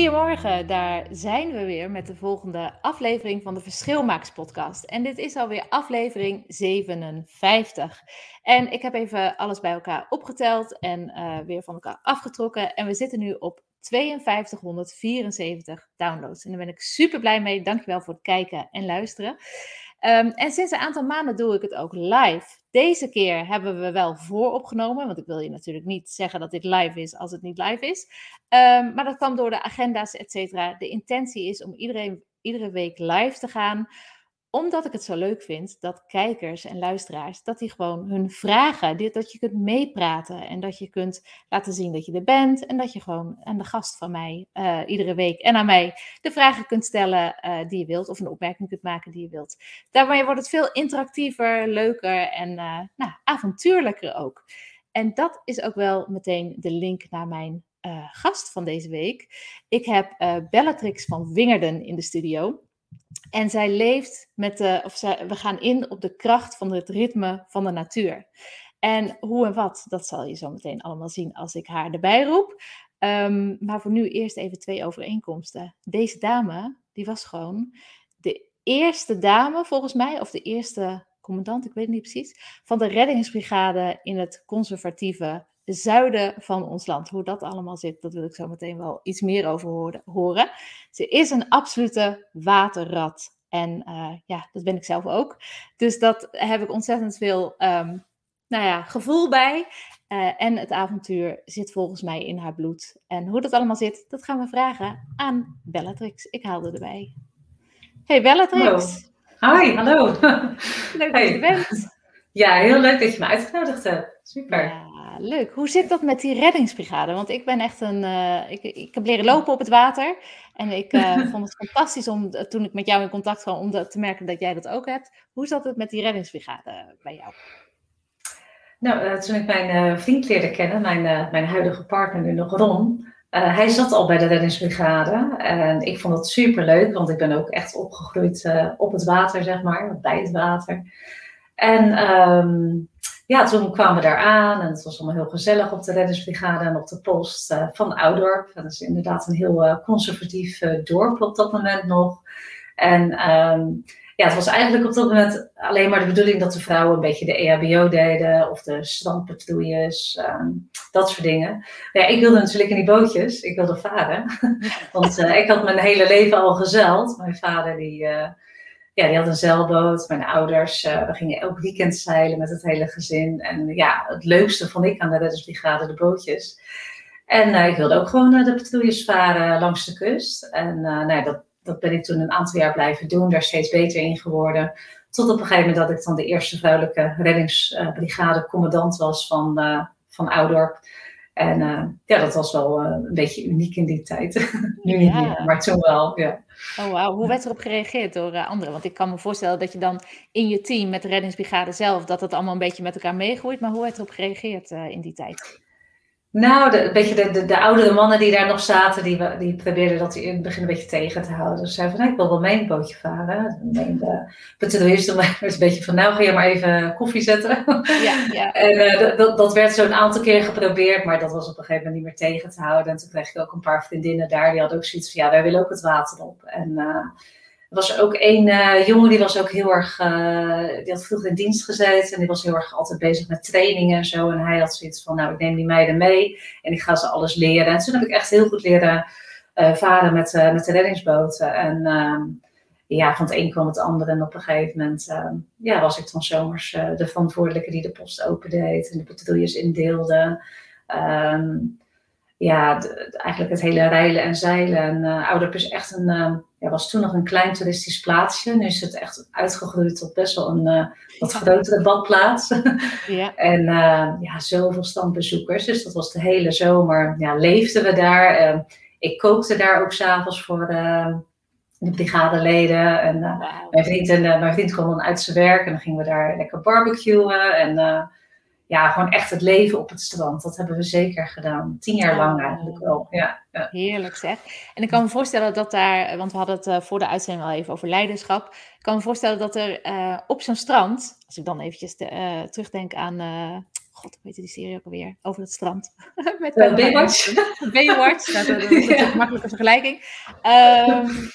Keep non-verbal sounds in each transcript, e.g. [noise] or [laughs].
Goedemorgen, daar zijn we weer met de volgende aflevering van de Verschilmakers podcast. En dit is alweer aflevering 57. En ik heb even alles bij elkaar opgeteld en uh, weer van elkaar afgetrokken. En we zitten nu op 5274 downloads. En daar ben ik super blij mee. Dankjewel voor het kijken en luisteren. Um, en sinds een aantal maanden doe ik het ook live. Deze keer hebben we wel vooropgenomen, want ik wil je natuurlijk niet zeggen dat dit live is als het niet live is. Um, maar dat kwam door de agenda's, et cetera. De intentie is om iedereen iedere week live te gaan omdat ik het zo leuk vind dat kijkers en luisteraars, dat die gewoon hun vragen, dat je kunt meepraten en dat je kunt laten zien dat je er bent en dat je gewoon aan de gast van mij uh, iedere week en aan mij de vragen kunt stellen uh, die je wilt of een opmerking kunt maken die je wilt. Daarmee wordt het veel interactiever, leuker en uh, nou, avontuurlijker ook. En dat is ook wel meteen de link naar mijn gast van deze week. Ik heb Bellatrix van Wingerden in de studio. En zij leeft met de, of zij, we gaan in op de kracht van het ritme van de natuur. En hoe en wat, dat zal je zo meteen allemaal zien als ik haar erbij roep. Um, maar voor nu eerst even twee overeenkomsten. Deze dame, die was gewoon de eerste dame, volgens mij, of de eerste commandant, ik weet het niet precies, van de reddingsbrigade in het conservatieve zuiden van ons land. Hoe dat allemaal zit, dat wil ik zo meteen wel iets meer over horen. Ze is een absolute waterrat. En uh, ja, dat ben ik zelf ook. Dus dat heb ik ontzettend veel um, nou ja, gevoel bij. Uh, en het avontuur zit volgens mij in haar bloed. En hoe dat allemaal zit, dat gaan we vragen aan Bellatrix. Ik haalde erbij. Hey Bellatrix. Hallo. Hi, hallo. Leuk dat je er bent. Ja, heel leuk dat je me uitgenodigd hebt. Super. Ja leuk. Hoe zit dat met die reddingsbrigade? Want ik ben echt een. Uh, ik, ik heb leren lopen op het water. En ik uh, [laughs] vond het fantastisch om toen ik met jou in contact kwam, om te merken dat jij dat ook hebt. Hoe zat het met die reddingsbrigade bij jou? Nou, uh, toen ik mijn vriend leerde kennen, mijn, mijn huidige partner nu nog Ron, hij zat al bij de reddingsbrigade. En ik vond dat super leuk, want ik ben ook echt opgegroeid op het water, zeg maar, bij het water. En um, ja, toen kwamen we daar aan en het was allemaal heel gezellig op de reddingsbrigade en op de post uh, van Oudorp. Dat is inderdaad een heel uh, conservatief uh, dorp op dat moment nog. En um, ja, het was eigenlijk op dat moment alleen maar de bedoeling dat de vrouwen een beetje de EHBO deden of de strandpatrouilles, um, dat soort dingen. Ja, ik wilde natuurlijk in die bootjes, ik wilde varen. [laughs] Want ik had mijn hele leven al gezeild. Mijn vader die ja, die had een zeilboot. Mijn ouders, uh, we gingen elk weekend zeilen met het hele gezin. En ja, het leukste vond ik aan de reddingsbrigade de bootjes. En uh, ik wilde ook gewoon uh, de patrouilles varen langs de kust. En nou, dat, dat ben ik toen een aantal jaar blijven doen, daar steeds beter in geworden. Tot op een gegeven moment dat ik dan de eerste vrouwelijke reddingsbrigade commandant was van, van Oudorp. En uh, ja, dat was wel uh, een beetje uniek in die tijd. nu [laughs] niet ja. meer, [laughs] maar toen wel, ja. Oh, wow. Hoe werd erop gereageerd door uh, anderen? Want ik kan me voorstellen dat je dan in je team met de reddingsbrigade zelf, dat het allemaal een beetje met elkaar meegroeit. Maar hoe werd erop gereageerd in die tijd? Nou, de, een beetje de, de, de, oudere mannen die daar nog zaten, die, die probeerden dat in het begin een beetje tegen te houden. Dus zeiden van, nou, ik wil wel mee een bootje varen. En patrouilles toen [laughs] een beetje van, nou ga je maar even koffie zetten. Ja, ja. [laughs] En uh, dat, dat werd zo'n aantal keer geprobeerd, maar dat was op een gegeven moment niet meer tegen te houden. En toen kreeg ik ook een paar vriendinnen daar, die hadden ook zoiets van, ja, wij willen ook het water op. En... Uh, er was ook één uh, jongen die was ook heel erg, uh, die had vroeger in dienst gezeten en die was heel erg altijd bezig met trainingen en zo. En hij had zoiets van, nou ik neem die meiden mee en ik ga ze alles leren. En toen heb ik echt heel goed leren uh, varen met, met de reddingsboten. En ehm, ja, van het een kwam het ander en op een gegeven moment ehm, ja, was ik dan zomers de verantwoordelijke die de post opendeed en de patrouilles indeelde. Um, ja, eigenlijk het hele rijlen en zeilen. En uh, Ouderp is echt een, uh, ja, was toen nog een klein toeristisch plaatsje. Nu is het echt uitgegroeid tot best wel een uh, wat grotere badplaats. [laughs] Ja. en ja, zoveel standbezoekers. Dus dat was de hele zomer. Ja, leefden we daar. ik kookte daar ook s'avonds voor de brigadeleden. En mijn, vriend en, mijn vriend kwam dan uit zijn werk en dan gingen we daar lekker barbecuen. En ja, gewoon echt het leven op het strand. Dat hebben we zeker gedaan. Tien jaar lang eigenlijk wel. Ja, ja, Heerlijk zeg. En ik kan me voorstellen dat daar, want we hadden het uh, voor de uitzending al even over leiderschap. Ik kan me voorstellen dat er uh, op zo'n strand, als ik dan eventjes de, uh, terugdenk aan, god, hoe heet die serie ook alweer? Over het strand. [laughs] Met Baywatch. [laughs] Baywatch, dat, dat, dat, is [laughs] een makkelijke vergelijking. Um,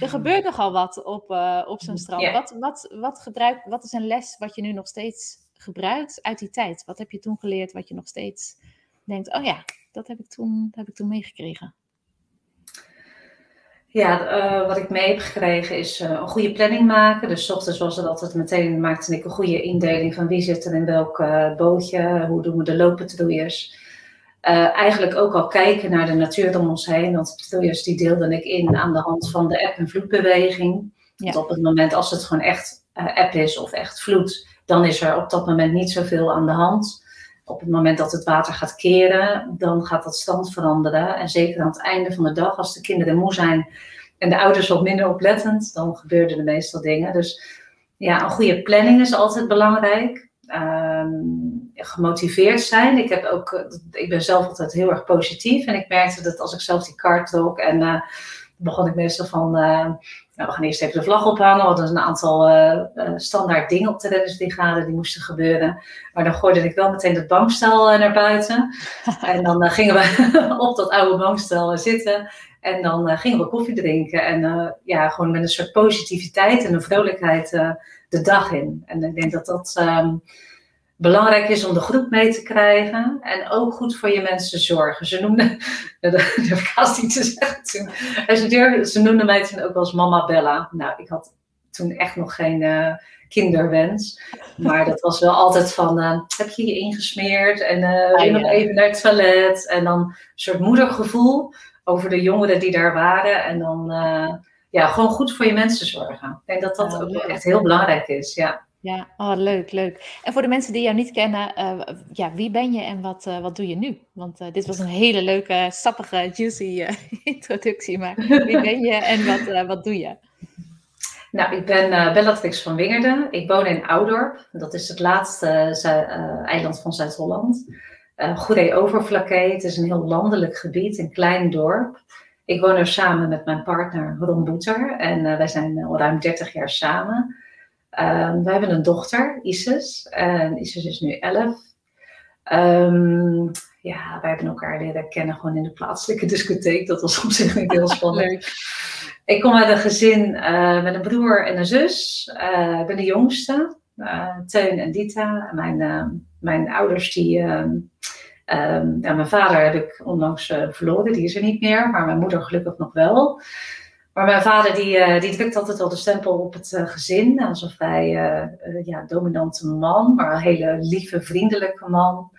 er gebeurt nogal wat op, op zo'n strand. Yeah. Wat, wat, wat, gebruik, wat is een les wat je nu nog steeds gebruikt uit die tijd? Wat heb je toen geleerd wat je nog steeds denkt, oh ja, dat heb ik toen, dat heb ik toen meegekregen? Ja, uh, wat ik mee heb gekregen is uh, een goede planning maken. Dus ochtends was het altijd meteen, maakte ik een goede indeling van wie zit er in welk uh, bootje, hoe doen we de looppatrouilles. eigenlijk ook al kijken naar de natuur om ons heen, want de patrouilles die deelde ik in aan de hand van de app- en vloedbeweging. Ja. Want op het moment als het gewoon echt app is of echt vloed, dan is er op dat moment niet zoveel aan de hand. Op het moment dat het water gaat keren, dan gaat dat stand veranderen. En zeker aan het einde van de dag, als de kinderen moe zijn en de ouders wat minder oplettend, dan gebeuren er meestal dingen. Dus ja, een goede planning is altijd belangrijk. Um, gemotiveerd zijn. Ik, heb ook, ik ben zelf altijd heel erg positief. En ik merkte dat als ik zelf die kaart trok en uh, begon ik meestal van, uh, nou, we gaan eerst even de vlag ophangen. We hadden een aantal uh, standaard dingen op de reddingsbrigade die moesten gebeuren. Maar dan gooide ik wel meteen het bankstel uh, naar buiten. [laughs] en dan gingen we [laughs] op dat oude bankstel zitten. En dan gingen we koffie drinken. En ja, gewoon met een soort positiviteit en een vrolijkheid de dag in. En ik denk dat dat... Um, belangrijk is om de groep mee te krijgen. En ook goed voor je mensen zorgen. Ze noemden, [laughs] dat durf ik haast niet te zeggen toen. Ze, ze noemden mij toen ook wel als mama Bella. Nou, ik had toen echt nog geen uh, kinderwens. Maar dat was wel altijd van, uh, heb je je ingesmeerd? En uh, even naar het toilet? En dan een soort moedergevoel over de jongeren die daar waren. En dan, ja, gewoon goed voor je mensen zorgen. Ik denk dat dat ook echt heel belangrijk is, ja. Ja, oh, leuk, leuk. En voor de mensen die jou niet kennen, uh, ja, wie ben je en wat, uh, wat doe je nu? Want uh, dit was een hele leuke, sappige, juicy [laughs] introductie. Maar wie ben je en wat, wat doe je? Nou, ik ben Bellatrix van Wingerden. Ik woon in Oudorp. Dat is het laatste eiland van Zuid-Holland. Goede Overflakkee. Het is een heel landelijk gebied, een klein dorp. Ik woon er samen met mijn partner Ron Boeter. En wij zijn al ruim 30 jaar samen. Um, we hebben een dochter, Isis. En Isis is nu 11. Um, ja, wij hebben elkaar leren kennen gewoon in de plaatselijke [laughs] discotheek. Dat was op zich niet heel [laughs] spannend. Ik kom uit een gezin uh, met een broer en een zus. Uh, ik ben de jongste, uh, Teun en Dita. Mijn, ehm, mijn ouders, die, um, ja, mijn vader heb ik onlangs verloren, die is er niet meer. Maar mijn moeder gelukkig nog wel. Maar mijn vader die, uh, die drukt altijd wel de stempel op het uh, gezin. Als een vrij uh, ja, dominante man, maar een hele lieve, vriendelijke man.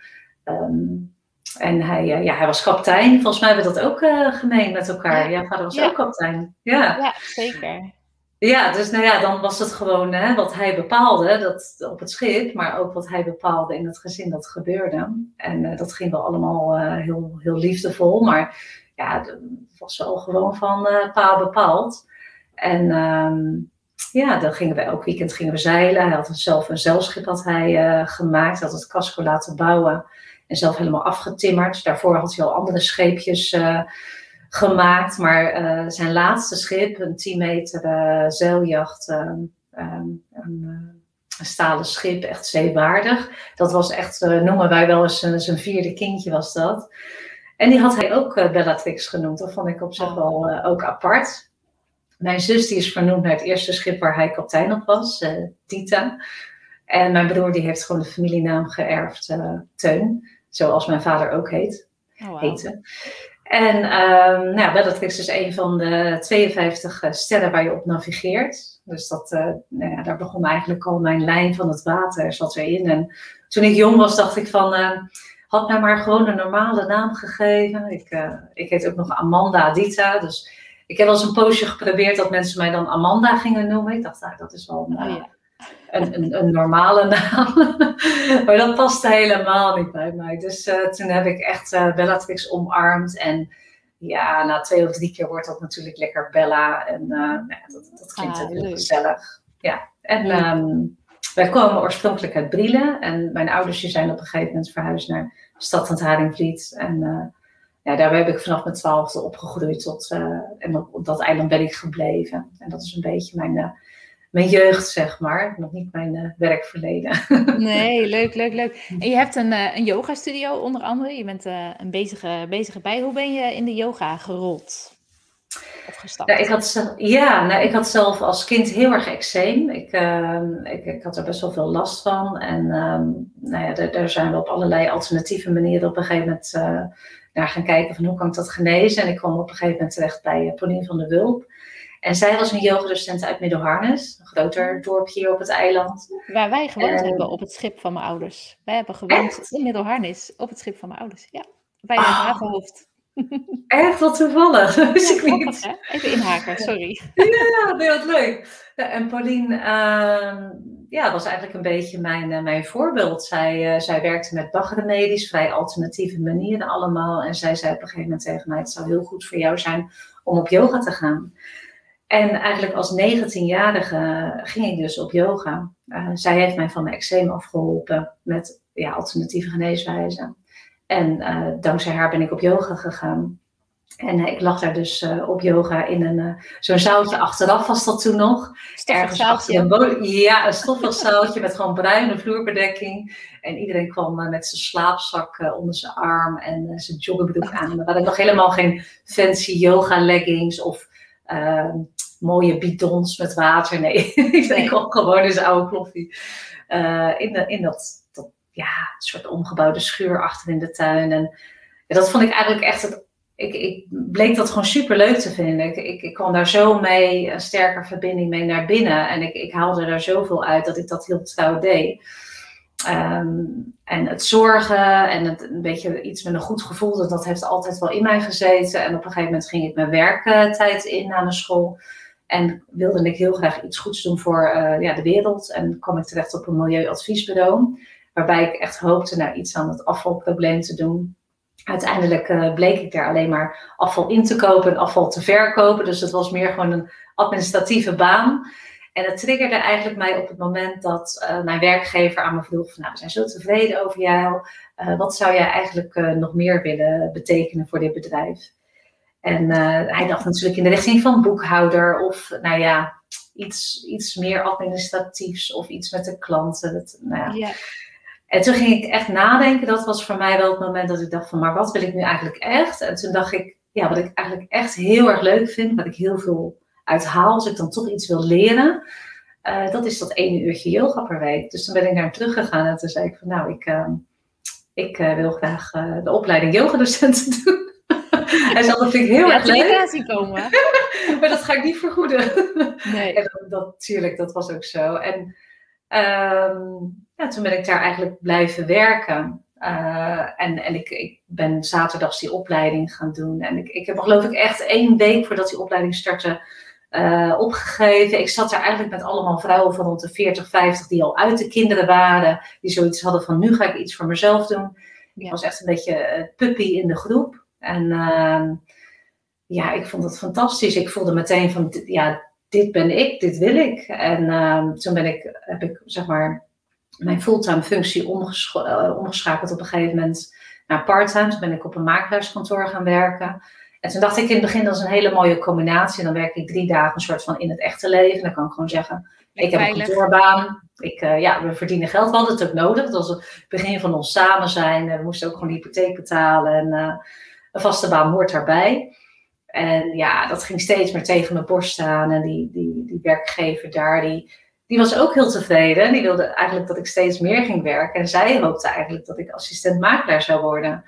Um, en hij, ja, hij was kapitein. Volgens mij hebben we dat ook gemeen met elkaar. Ja, vader was ja. ook kapitein. Ja. ja, zeker. Ja, dus nou ja, dan was het gewoon hè, wat hij bepaalde dat, op het schip, maar ook wat hij bepaalde in het gezin dat gebeurde. En dat ging wel allemaal heel, heel liefdevol. Maar ja, het was wel gewoon van uh, paal bepaald. En um, ja, dan gingen we elk weekend gingen we zeilen. Hij had zelf een zeilschip had hij uh, gemaakt, had het casco laten bouwen en zelf helemaal afgetimmerd. Daarvoor had hij al andere scheepjes uh, gemaakt, maar zijn laatste schip, een 10 meter zeiljacht, een, een stalen schip, echt zeewaardig. Dat was echt, noemen wij wel eens zijn vierde kindje was dat. En die had hij ook uh, Bellatrix genoemd. Dat vond ik op zich wel uh, ook apart. Mijn zus die is vernoemd naar het eerste schip waar hij kapitein op was, uh, Tita. En mijn broer die heeft gewoon de familienaam geërfd, Teun. Zoals mijn vader ook heet, oh, wow. heette. En um, nou, Bellatrix is een van de 52 sterren waar je op navigeert. Dus dat, nou ja, daar begon eigenlijk al mijn lijn van het water zat erin. En toen ik jong was, dacht ik van had mij maar gewoon een normale naam gegeven. Ik, uh, ik heet ook nog Amanda Adita. Dus ik heb wel eens een poosje geprobeerd dat mensen mij dan Amanda gingen noemen. Ik dacht, nou, dat is wel een, oh, ja. een, een, een, normale [laughs] naam. maar dat paste helemaal niet bij mij. Dus uh, toen heb ik echt uh, Bellatrix omarmd. En ja, na twee of drie keer wordt dat natuurlijk lekker Bella. En nou, dat, dat klinkt ah, heel gezellig. Ja, en... Um, wij komen oorspronkelijk uit Brielen en mijn ouders zijn op een gegeven moment verhuisd naar de stad van Haringvliet. En uh, ja, daar heb ik vanaf mijn twaalfde opgegroeid tot, uh, en op, dat eiland ben ik gebleven. En dat is een beetje mijn, uh, mijn jeugd, zeg maar. Nog niet mijn werkverleden. [laughs] nee, leuk, leuk, leuk. En je hebt een, een yoga studio onder andere. Je bent een bezige, bezige bij. Hoe ben je in de yoga gerold? Ja, ik had, ja nou, ik had zelf als kind heel erg eczeem. Ik, uh, ik, ik, had er best wel veel last van. En uh, nou ja, daar, zijn we op allerlei alternatieve manieren op een gegeven moment uh, naar gaan kijken van hoe kan ik dat genezen. En ik kwam op een gegeven moment terecht bij eh, Pauline van der Wulp. En zij was een yogadocent uit Middelharnis, een groter dorpje hier op het eiland. Waar wij gewoond hebben op het schip van mijn ouders. Wij hebben gewoond in Middelharnis op het schip van mijn ouders. Ja, bij het oh. havenhoofd. Echt wat toevallig. [laughs] Dus ik niet. Even inhaken, sorry. [laughs] Ja, nee, wat leuk. en Pauline uh, ja, was eigenlijk een beetje mijn, uh, mijn voorbeeld. Zij, uh, zij werkte met dagremedies, vrij alternatieve manieren allemaal. En zij zei op een gegeven moment tegen mij: Het zou heel goed voor jou zijn om op yoga te gaan. En eigenlijk als 19-jarige ging ik dus op yoga. Eh, zij heeft mij van mijn eczeem afgeholpen met ja, alternatieve geneeswijzen. En uh, dankzij haar ben ik op yoga gegaan. En uh, ik lag daar dus uh, op yoga in een zo'n zaaltje achteraf was dat toen nog. Ergens zaaltje. Een ja, een stoffig zaaltje met gewoon bruine vloerbedekking. En iedereen kwam met zijn slaapzak onder zijn arm en zijn joggingbroek aan. Er waren nog helemaal geen fancy yoga leggings of ehm, mooie bidons met water. Nee, [laughs] ik kwam gewoon in zijn oude kloffie. in, de, in dat ja, een soort omgebouwde schuur achter in de tuin. En dat vond ik eigenlijk echt het. Ik, ik bleek dat gewoon super leuk te vinden. Ik, ik, kwam daar zo mee, een sterke verbinding mee naar binnen. En ik, ik haalde daar zoveel uit dat ik dat heel trouw deed. Ehm, en het zorgen en het, een beetje iets met een goed gevoel, dat, dat heeft altijd wel in mij gezeten. En op een gegeven moment ging ik mijn werktijd in na mijn school. En wilde ik heel graag iets goeds doen voor uh, ja, de wereld. En kwam ik terecht op een milieuadviesbureau. Waarbij ik echt hoopte naar iets aan het afvalprobleem te doen. Uiteindelijk uh, bleek ik daar alleen maar afval in te kopen en afval te verkopen. Dus het was meer gewoon een administratieve baan. En het triggerde eigenlijk mij op het moment dat uh, mijn werkgever aan me vroeg: van, Nou, we zijn zo tevreden over jou. Uh, wat zou jij eigenlijk nog meer willen betekenen voor dit bedrijf? En hij dacht natuurlijk in de richting van boekhouder of, nou ja, iets, iets meer administratiefs of iets met de klanten. Dat, nou ja. En toen ging ik echt nadenken. Dat was voor mij wel het moment dat ik dacht van, maar wat wil ik nu eigenlijk echt? En toen dacht ik, ja, wat ik eigenlijk echt heel erg leuk vind, wat ik heel veel uithaal als ik dan toch iets wil leren, uh, dat is dat ene uurtje yoga per week. Dus toen ben ik naar hem teruggegaan en toen zei ik van, nou, ik, uh, ik uh, wil graag de opleiding yogadocenten [laughs] doen. Hij zei, dat vind ik heel erg leuk. komen. [laughs] maar dat ga ik niet vergoeden. Nee. [laughs] En dat, dat, tuurlijk, dat was ook zo. En um, ja, toen ben ik daar eigenlijk blijven werken. Uh, en en ik, ik ben zaterdags die opleiding gaan doen. En ik, ik heb geloof ik echt één week voordat die opleiding startte uh, opgegeven. Ik zat daar eigenlijk met allemaal vrouwen van rond de 40, 50 die al uit de kinderen waren. Die zoiets hadden van nu ga ik iets voor mezelf doen. Ja. Ik was echt een beetje puppy in de groep. En uh, ja, ik vond het fantastisch. Ik voelde meteen van ja, dit ben ik, dit wil ik. En ehm, toen ben ik, heb ik zeg maar mijn fulltime functie eh, omgeschakeld op een gegeven moment naar parttime. Toen ben ik op een makelaarskantoor gaan werken. En toen dacht ik in het begin, dat is een hele mooie combinatie. Dan werk ik drie dagen een soort van in het echte leven. Dan kan ik gewoon zeggen, ik heb een kantoorbaan. Ik, uh, ja, we verdienen geld. We hadden het ook nodig. Dat was het begin van ons samen zijn. We moesten ook gewoon de hypotheek betalen. En uh, een vaste baan hoort daarbij. En ja, dat ging steeds meer tegen mijn borst staan. En die, die, die werkgever daar, die die was ook heel tevreden. Die wilde eigenlijk dat ik steeds meer ging werken. En zij hoopte eigenlijk dat ik assistent makelaar zou worden.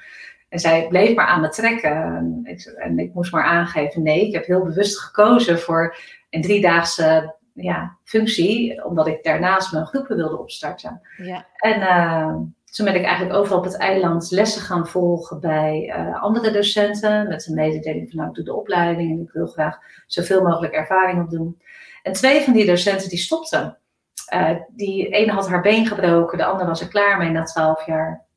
En zij bleef maar aan me trekken. En ik, en ik moest maar aangeven: nee, ik heb heel bewust gekozen voor een driedaagse ja, functie, omdat ik daarnaast mijn groepen wilde opstarten. Ja. En uh, toen ben ik eigenlijk overal op het eiland lessen gaan volgen bij andere docenten. Met een mededeling van nou, ik doe de opleiding en ik wil graag zoveel mogelijk ervaring opdoen. En twee van die docenten die stopten. die ene had haar been gebroken, de andere was er klaar mee na twaalf jaar.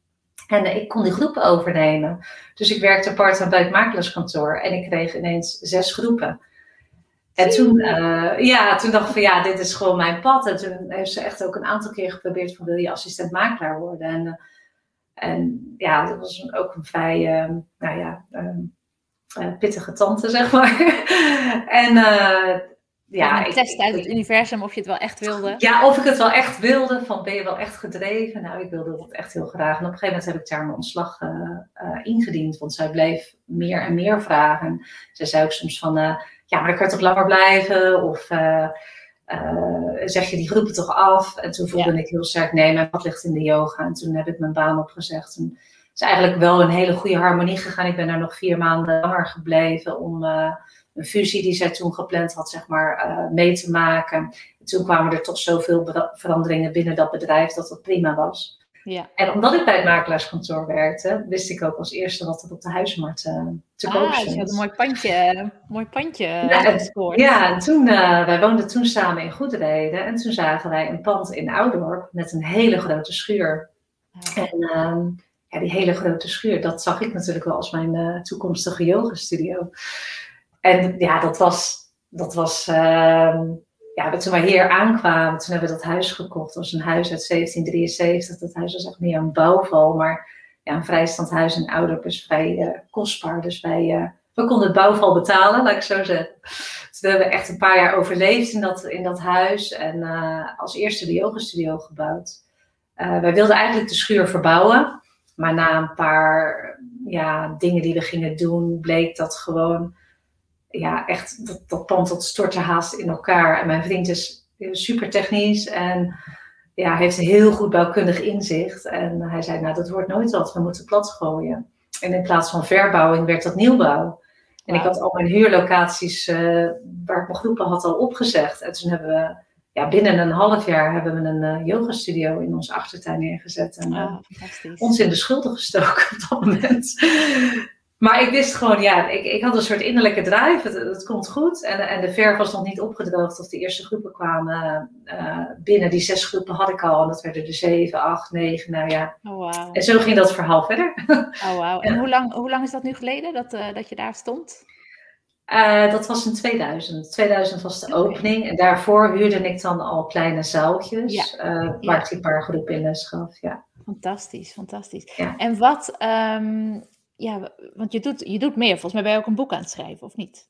En ik kon die groepen overnemen. Dus ik werkte part-time bij het makelaarskantoor en ik kreeg ineens zes groepen. En toen, uh, ja, toen dacht ik van ja, dit is gewoon mijn pad. En toen heeft ze echt ook een aantal keer geprobeerd van wil je assistent makelaar worden. En, uh, en ja, dat was ook een vrij, uh, nou ja, ehm, pittige tante zeg maar. [laughs] en ja, een test uit het universum of je het wel echt wilde. Ja, of ik het wel echt wilde. Van ben je wel echt gedreven? Nou, ik wilde dat echt heel graag. En op een gegeven moment heb ik daar mijn ontslag uh, ingediend. Want zij bleef meer en meer vragen. Ze zei ook soms van, uh, ja, maar dan kan je toch langer blijven? Of zeg je die groepen toch af? En toen voelde ik heel sterk, nee, mijn pad ligt in de yoga. En toen heb ik mijn baan opgezegd. En het is eigenlijk wel een hele goede harmonie gegaan. Ik ben daar nog vier maanden langer gebleven om een fusie die zij toen gepland had, zeg maar, uh, mee te maken. En toen kwamen er toch zoveel veranderingen binnen dat bedrijf dat dat prima was. Ja. En omdat ik bij het makelaarskantoor werkte, wist ik ook als eerste wat er op de huismarkt uh, te ah, koop stond. Dus je had een mooi pandje, mooi pandje ja, en, ja, en toen, uh, wij woonden toen samen in Goedreden en toen zagen wij een pand in Oudorp met een hele grote schuur. Ah. En uh, ja, die hele grote schuur, dat zag ik natuurlijk wel als mijn toekomstige yoga studio. En ja, dat was, dat was uh, ja, toen wij hier aankwamen, toen hebben we dat huis gekocht. Dat was een huis uit 1773. Dat huis was echt meer een bouwval, maar ja, een vrijstand huis in Ouderp is vrij uh, kostbaar. Dus wij, uh, we konden het bouwval betalen, laat ik zo zeggen. Dus we hebben echt een paar jaar overleefd in dat, in dat huis en uh, als eerste de yogastudio gebouwd. wij wilden eigenlijk de schuur verbouwen, maar na een paar ja, dingen die we gingen doen, bleek dat gewoon ja, echt, dat, dat pand dat stortte haast in elkaar. En mijn vriend is super technisch en ja, heeft een heel goed bouwkundig inzicht. En hij zei, nou dat wordt nooit wat, we moeten plat gooien. En in plaats van verbouwing werd dat nieuwbouw. En ik had al mijn huurlocaties uh, waar ik mijn groepen had al opgezegd. En toen hebben we, ja, binnen een half jaar hebben we een uh, yoga studio in onze achtertuin neergezet. En uh, ons in de schulden gestoken op dat moment. Maar ik wist gewoon, ja, ik, ik had een soort innerlijke drive. Het, het komt goed. En, en de verf was nog niet opgedroogd of de eerste groepen kwamen. Uh, binnen die zes groepen had ik al. En dat werden er zeven, acht, negen. Nou ja. Oh, wow. En zo ging dat verhaal verder. Oh, wow. En hoe, lang, hoe lang is dat nu geleden dat, uh, dat je daar stond? Uh, dat was in 2000. 2000 was de opening. En daarvoor huurde ik dan al kleine zaaltjes. Ja. waar ik die paar groepen in les gaf. Ja. Fantastisch, fantastisch. En wat, um, ja, want je doet, je doet meer. Volgens mij ben je ook een boek aan het schrijven, of niet?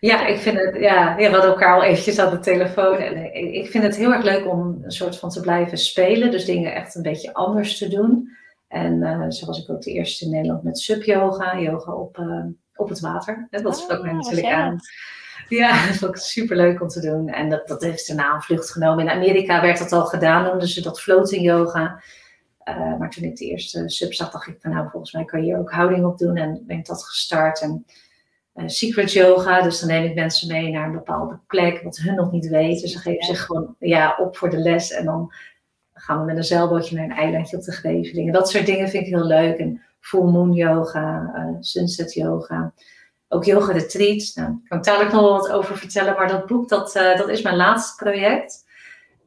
Ja, ik vind het, ja, we hadden elkaar al eventjes aan de telefoon. En ik vind het heel erg leuk om een soort van te blijven spelen. Dus dingen echt een beetje anders te doen. En uh, zo was ik ook de eerste in Nederland met sub-yoga, yoga op, uh, op het water. Dat sprak mij natuurlijk aan. Ja, [laughs] dat vond ik super leuk om te doen. En dat, dat heeft daarna een vlucht genomen. In Amerika werd dat al gedaan, noemden ze dat floating yoga. Uh, maar toen ik de eerste sub zag, dacht ik van nou, volgens mij kan je hier ook houding op doen. En ben ik dat gestart. En uh, secret yoga, dus dan neem ik mensen mee naar een bepaalde plek, wat hun nog niet weten. Ze geven zich gewoon ja, op voor de les. En dan gaan we met een zeilbootje naar een eilandje op de Grevelingen. Dat soort dingen vind ik heel leuk. En full moon yoga, uh, sunset yoga. Ook yoga retreats. Nou, daar kan ik dadelijk nog wel wat over vertellen. Maar dat boek, dat, dat is mijn laatste project.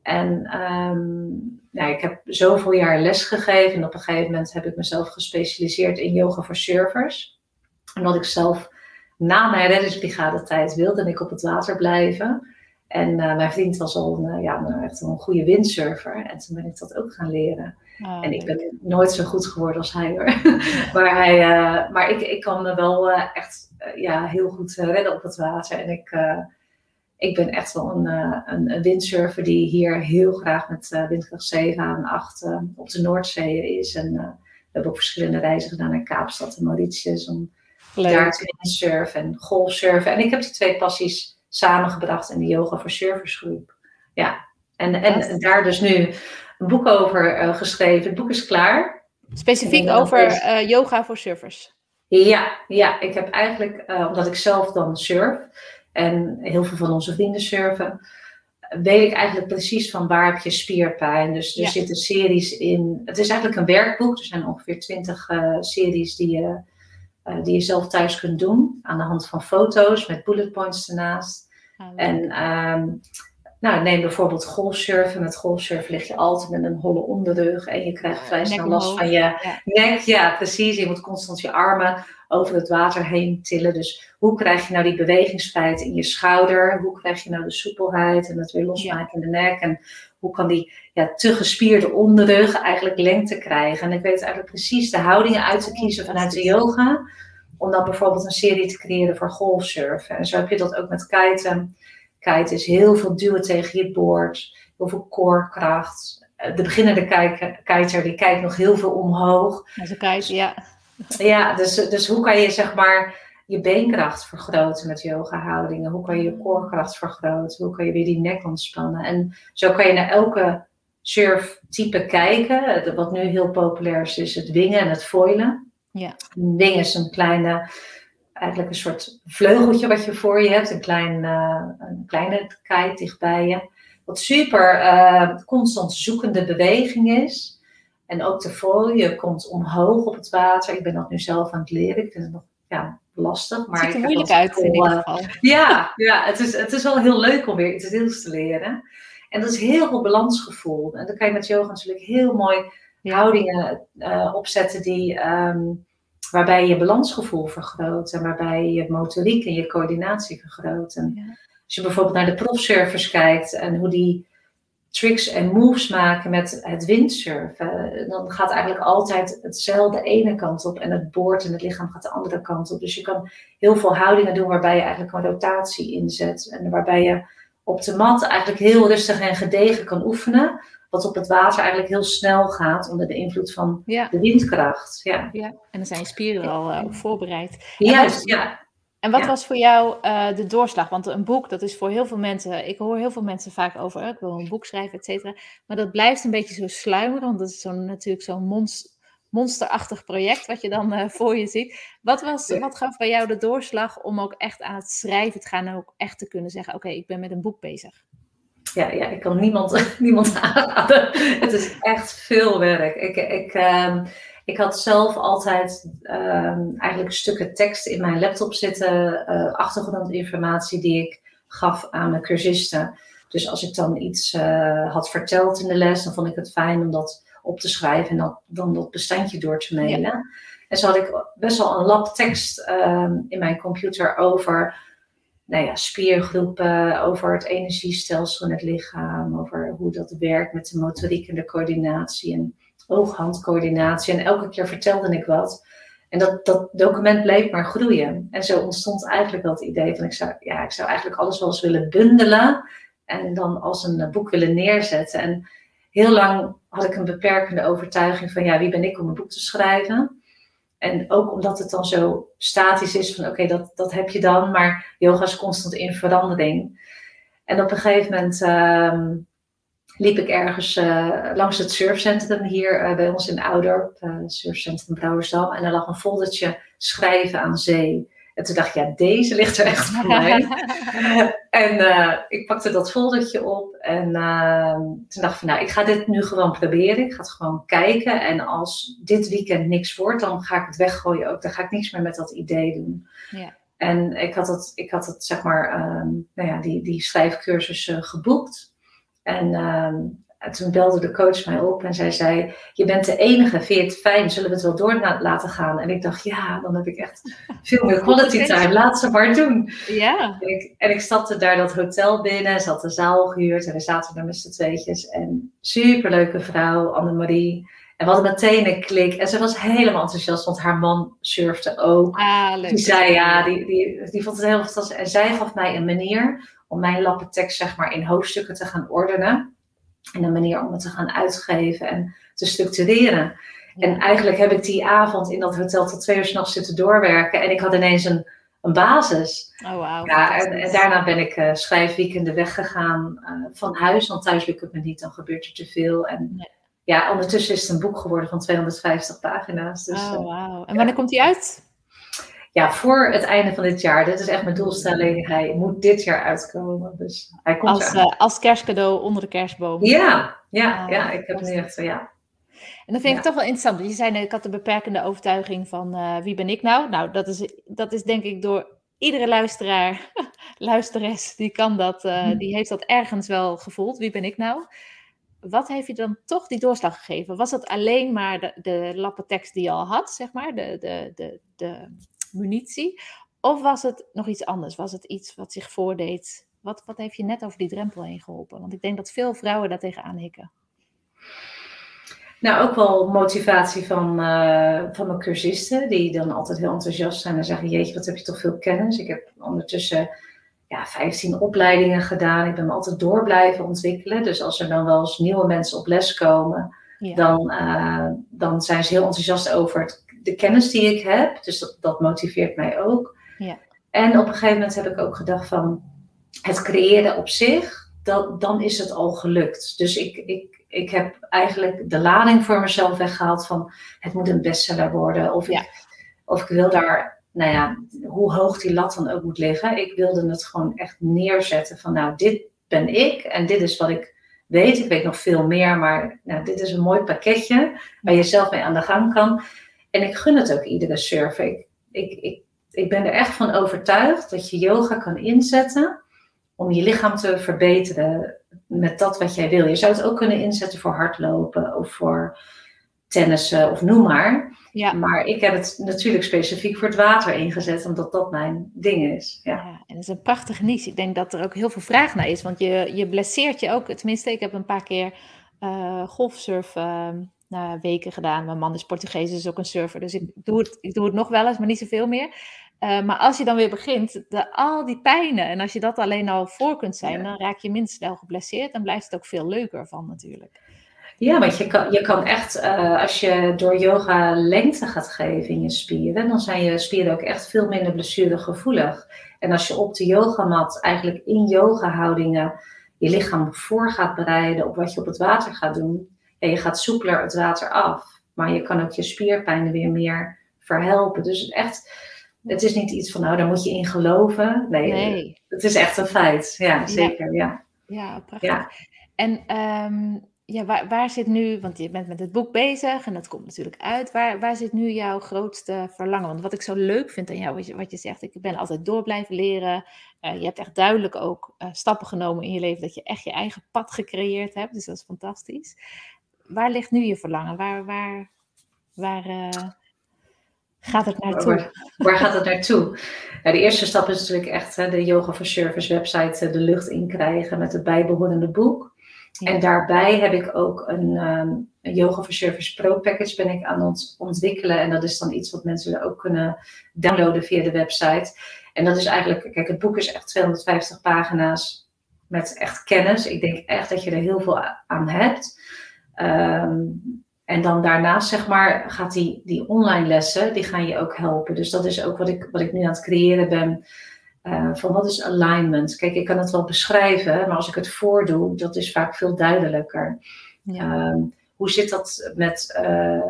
En um, nou, ik heb zoveel jaar les gegeven. En op een gegeven moment heb ik mezelf gespecialiseerd in yoga voor surfers. Omdat ik zelf na mijn reddingsbrigade tijd wilde ik op het water blijven. En uh, mijn vriend was al een, uh, ja, echt een goede windsurfer. En toen ben ik dat ook gaan leren. Oh, en ik ben nooit zo goed geworden als hij hoor. [laughs] maar hij, uh, maar ik, ik kan me wel echt ja, heel goed redden op het water. En ik ik ben echt wel een, uh, een, een, windsurfer die hier heel graag met uh, windkracht 7 aan 8 uh, op de Noordzee is. En we hebben ook verschillende reizen gedaan naar Kaapstad en Mauritius om Leuk. daar te windsurfen en golfsurfen. En ik heb die twee passies samengebracht in de Yoga voor Surfers groep. Ja, en, en daar dus nu een boek over geschreven. Het boek is klaar. Specifiek over yoga voor surfers? Ja, ja, ik heb eigenlijk, omdat ik zelf dan surf en heel veel van onze vrienden surfen. weet ik eigenlijk precies van waar heb je spierpijn. Dus er zitten series in. Het is eigenlijk een werkboek. Er zijn ongeveer twintig uh, series die je, uh, die je zelf thuis kunt doen. Aan de hand van foto's met bullet points ernaast. Ah, en um, nou, neem bijvoorbeeld golfsurfen. Met golfsurfen lig je altijd met een holle onderrug en je krijgt vrij snel last van je nek. Ja, precies. Je moet constant je armen over het water heen tillen. Dus hoe krijg je nou die bewegingsvrijheid in je schouder? Hoe krijg je nou de soepelheid en het weer losmaken in de nek? En hoe kan die ja, te gespierde onderrug eigenlijk lengte krijgen? En ik weet eigenlijk precies de houdingen uit te kiezen vanuit de yoga. Om dan bijvoorbeeld een serie te creëren voor golfsurfen. En zo heb je dat ook met kiten kite is heel veel duwen tegen je boord, heel veel koorkracht. De beginnende kiter die kijkt nog heel veel omhoog. Als een kite, ja. Ja, dus, dus hoe kan je zeg maar je beenkracht vergroten met yoga houdingen? Hoe kan je je koorkracht vergroten? Hoe kan je weer die nek ontspannen? En zo kan je naar elke surftype kijken. Wat nu heel populair is, is het wingen en het foilen. Ja. Wingen is een kleine eigenlijk een soort vleugeltje wat je voor je hebt, een, klein, uh, een kleine kite dichtbij je. Wat super uh, constant zoekende beweging is. En ook de folie, komt omhoog op het water. Ik ben dat nu zelf aan het leren. Ik vind het nog ja, lastig. Maar het ziet er moeilijk uit in ieder geval. ja, ja het, is, het is wel heel leuk om weer iets nieuws te leren. En dat is heel veel balansgevoel. En dan kan je met yoga natuurlijk heel mooi houdingen uh, opzetten die... Um, waarbij je balansgevoel vergroot en waarbij je motoriek en je coördinatie vergroot. En Als je bijvoorbeeld naar de profsurfers kijkt en hoe die tricks en moves maken met het windsurfen, dan gaat eigenlijk altijd hetzelfde ene kant op en het boord en het lichaam gaat de andere kant op. Dus je kan heel veel houdingen doen waarbij je eigenlijk een rotatie inzet en waarbij je op de mat eigenlijk heel rustig en gedegen kan oefenen wat op het water eigenlijk heel snel gaat onder de invloed van de windkracht. Ja. ja, en dan zijn je spieren al uh, voorbereid. Juist, ja. En wat was voor jou uh, de doorslag? Want een boek, dat is voor heel veel mensen, ik hoor heel veel mensen vaak over, ik wil een boek schrijven, et cetera. Maar dat blijft een beetje zo sluimeren, want dat is zo, natuurlijk zo'n monster, monsterachtig project wat je dan uh, voor je ziet. Wat, was, wat gaf bij jou de doorslag om ook echt aan het schrijven te gaan en ook echt te kunnen zeggen, oké, ik ben met een boek bezig? ja, ja, ik kan niemand, [laughs] niemand aanraden. Het is echt veel werk. Ik, ik, um, ik had zelf altijd um, eigenlijk stukken tekst in mijn laptop zitten, uh, achtergrondinformatie die ik gaf aan mijn cursisten. Dus als ik dan iets uh, had verteld in de les, dan vond ik het fijn om dat op te schrijven en dan, dan dat bestandje door te mailen. En zo had ik best wel een lab tekst um, in mijn computer over nou ja, spiergroepen, over het energiestelsel in het lichaam, over hoe dat werkt met de motoriek en de coördinatie en oog-handcoördinatie. En elke keer vertelde ik wat. En dat, dat document bleef maar groeien. En zo ontstond eigenlijk het idee van ik zou, ja, ik zou eigenlijk alles wel eens willen bundelen en dan als een boek willen neerzetten. En heel lang had ik een beperkende overtuiging van ja, wie ben ik om een boek te schrijven? En ook omdat het dan zo statisch is van oké, dat, dat heb je dan, maar yoga is constant in verandering. En op een gegeven moment ehm, liep ik ergens uh, langs het surfcentrum hier uh, bij ons in Oudorp, uh, surfcentrum Brouwersdam. En er lag een foldertje schrijven aan zee. En toen dacht ik, ja, deze ligt er echt voor mij. [laughs] en ik pakte dat foldertje op en toen dacht ik van, nou, ik ga dit nu gewoon proberen. Ik ga het gewoon kijken. En als dit weekend niks wordt, dan ga ik het weggooien ook. Dan ga ik niks meer met dat idee doen. Ja. En ik had het, ik had het zeg maar, um, nou ja, die, die schrijfcursus geboekt. En um, en toen belde de coach mij op en zij zei: Je bent de enige, vind je het fijn? Zullen we het wel door laten gaan? En ik dacht: Ja, dan heb ik echt [laughs] veel meer quality time. Laat ze maar doen. Ja. En ik, en ik stapte daar dat hotel binnen, ze had de zaal gehuurd en we zaten daar met z'n tweetjes. En superleuke vrouw, Annemarie. En we hadden meteen een klik. En ze was helemaal enthousiast, want haar man surfte ook. Ah, leuk. Die zei ja, die, die, die vond het heel fantastisch. En zij gaf mij een manier om mijn lappentekst zeg maar in hoofdstukken te gaan ordenen. En een manier om het te gaan uitgeven en te structureren. En eigenlijk heb ik die avond in dat hotel tot twee uur s'nachts zitten doorwerken. En ik had ineens een, een basis. Oh, wow. Ja, en, daarna ben ik uh, schrijfweekenden weggegaan uh, van huis. Want thuis lukt het me niet, dan gebeurt er te veel. En ja, ondertussen is het een boek geworden van 250 pagina's. Dus, oh, wow. En wanneer komt die uit? Ja, voor het einde van dit jaar. Dit is echt mijn doelstelling. Hij moet dit jaar uitkomen. Dus hij komt als, uh, als kerstcadeau onder de kerstboom. Ja, ja, ah, ja. Ik heb nu echt, ja. En dat vind ik toch wel interessant. Je zei, ik had de beperkende overtuiging van uh, wie ben ik nou? Nou, dat is, dat is denk ik door iedere luisteraar, [laughs] luisteres, die kan dat, uh, die heeft dat ergens wel gevoeld. Wie ben ik nou? Wat heeft je dan toch die doorslag gegeven? Was het alleen maar de, de lappen tekst die je al had, zeg maar, de, de, de, de munitie? Of was het nog iets anders? Was het iets wat zich voordeed? Wat, wat heeft je net over die drempel heen geholpen? Want ik denk dat veel vrouwen daar tegenaan hikken. Nou, ook wel motivatie van, uh, van mijn cursisten, die dan altijd heel enthousiast zijn en zeggen: Jeetje, wat heb je toch veel kennis? Ik heb ondertussen ja, 15 opleidingen gedaan. Ik ben me altijd door blijven ontwikkelen. Dus als er dan wel eens nieuwe mensen op les komen, dan, uh, dan zijn ze heel enthousiast over het, de kennis die ik heb. Dus dat, dat motiveert mij ook. Ja. En op een gegeven moment heb ik ook gedacht van het creëren op zich, dat, dan is het al gelukt. Dus ik, ik, ik heb eigenlijk de lading voor mezelf weggehaald van het moet een bestseller worden. Of, ik, of ik wil daar, nou ja, hoe hoog die lat dan ook moet liggen. Ik wilde het gewoon echt neerzetten van nou, dit ben ik en dit is wat ik weet. Ik weet nog veel meer, maar nou, dit is een mooi pakketje waar je zelf mee aan de gang kan. En ik gun het ook iedere surfer. Ik, ik, ik, ik ben er echt van overtuigd dat je yoga kan inzetten om je lichaam te verbeteren met dat wat jij wil. Je zou het ook kunnen inzetten voor hardlopen of voor tennissen of noem maar. Ja. Maar ik heb het natuurlijk specifiek voor het water ingezet, omdat dat mijn ding is. Ja, ja en dat is een prachtige niche. Ik denk dat er ook heel veel vraag naar is, want je, je blesseert je ook. Tenminste, ik heb een paar keer uh, golfsurf uh, weken gedaan. Mijn man is Portugees, is ook een surfer, dus ik doe, het, ik doe het nog wel eens, maar niet zoveel meer. Uh, maar als je dan weer begint, de, al die pijnen, en als je dat alleen al voor kunt zijn, dan raak je minst snel geblesseerd en blijft het ook veel leuker van natuurlijk. Ja, want je kan, je kan echt, uh, als je door yoga lengte gaat geven in je spieren, dan zijn je spieren ook echt veel minder blessuregevoelig. En als je op de yogamat eigenlijk in yoga houdingen je lichaam voor gaat bereiden op wat je op het water gaat doen, je gaat soepeler het water af, maar je kan ook je spierpijnen weer meer verhelpen. Dus echt, het is niet iets van, nou, daar moet je in geloven. Nee, het is echt een feit. Ja, zeker. Ja, ja prachtig. Ja. En um, ja, waar, waar zit nu, want je bent met het boek bezig en dat komt natuurlijk uit. Waar, waar zit nu jouw grootste verlangen? Want wat ik zo leuk vind aan jou, wat je, wat je zegt, ik ben altijd door blijven leren. Uh, je hebt echt duidelijk ook uh, stappen genomen in je leven, dat je echt je eigen pad gecreëerd hebt. Dus dat is fantastisch. Waar ligt nu je verlangen? Waar, waar, waar, uh, gaat het naartoe? Waar, waar gaat het naartoe? Ja, de eerste stap is natuurlijk echt hè, de Yoga for Service website de lucht in krijgen met het bijbehorende boek. En daarbij heb ik ook een, um, een Yoga for Service Pro package ben ik aan het ontwikkelen. En dat is dan iets wat mensen ook kunnen downloaden via de website. En dat is eigenlijk, kijk, het boek is echt 250 pagina's met echt kennis. Ik denk echt dat je er heel veel aan hebt. Um, en dan daarnaast, zeg maar, gaat die, die online lessen, die gaan je ook helpen. Dus dat is ook wat ik, wat ik nu aan het creëren ben. Uh, van wat is alignment? Kijk, ik kan het wel beschrijven, maar als ik het voordoe, dat is vaak veel duidelijker. Ja. Um, hoe zit dat met, uh,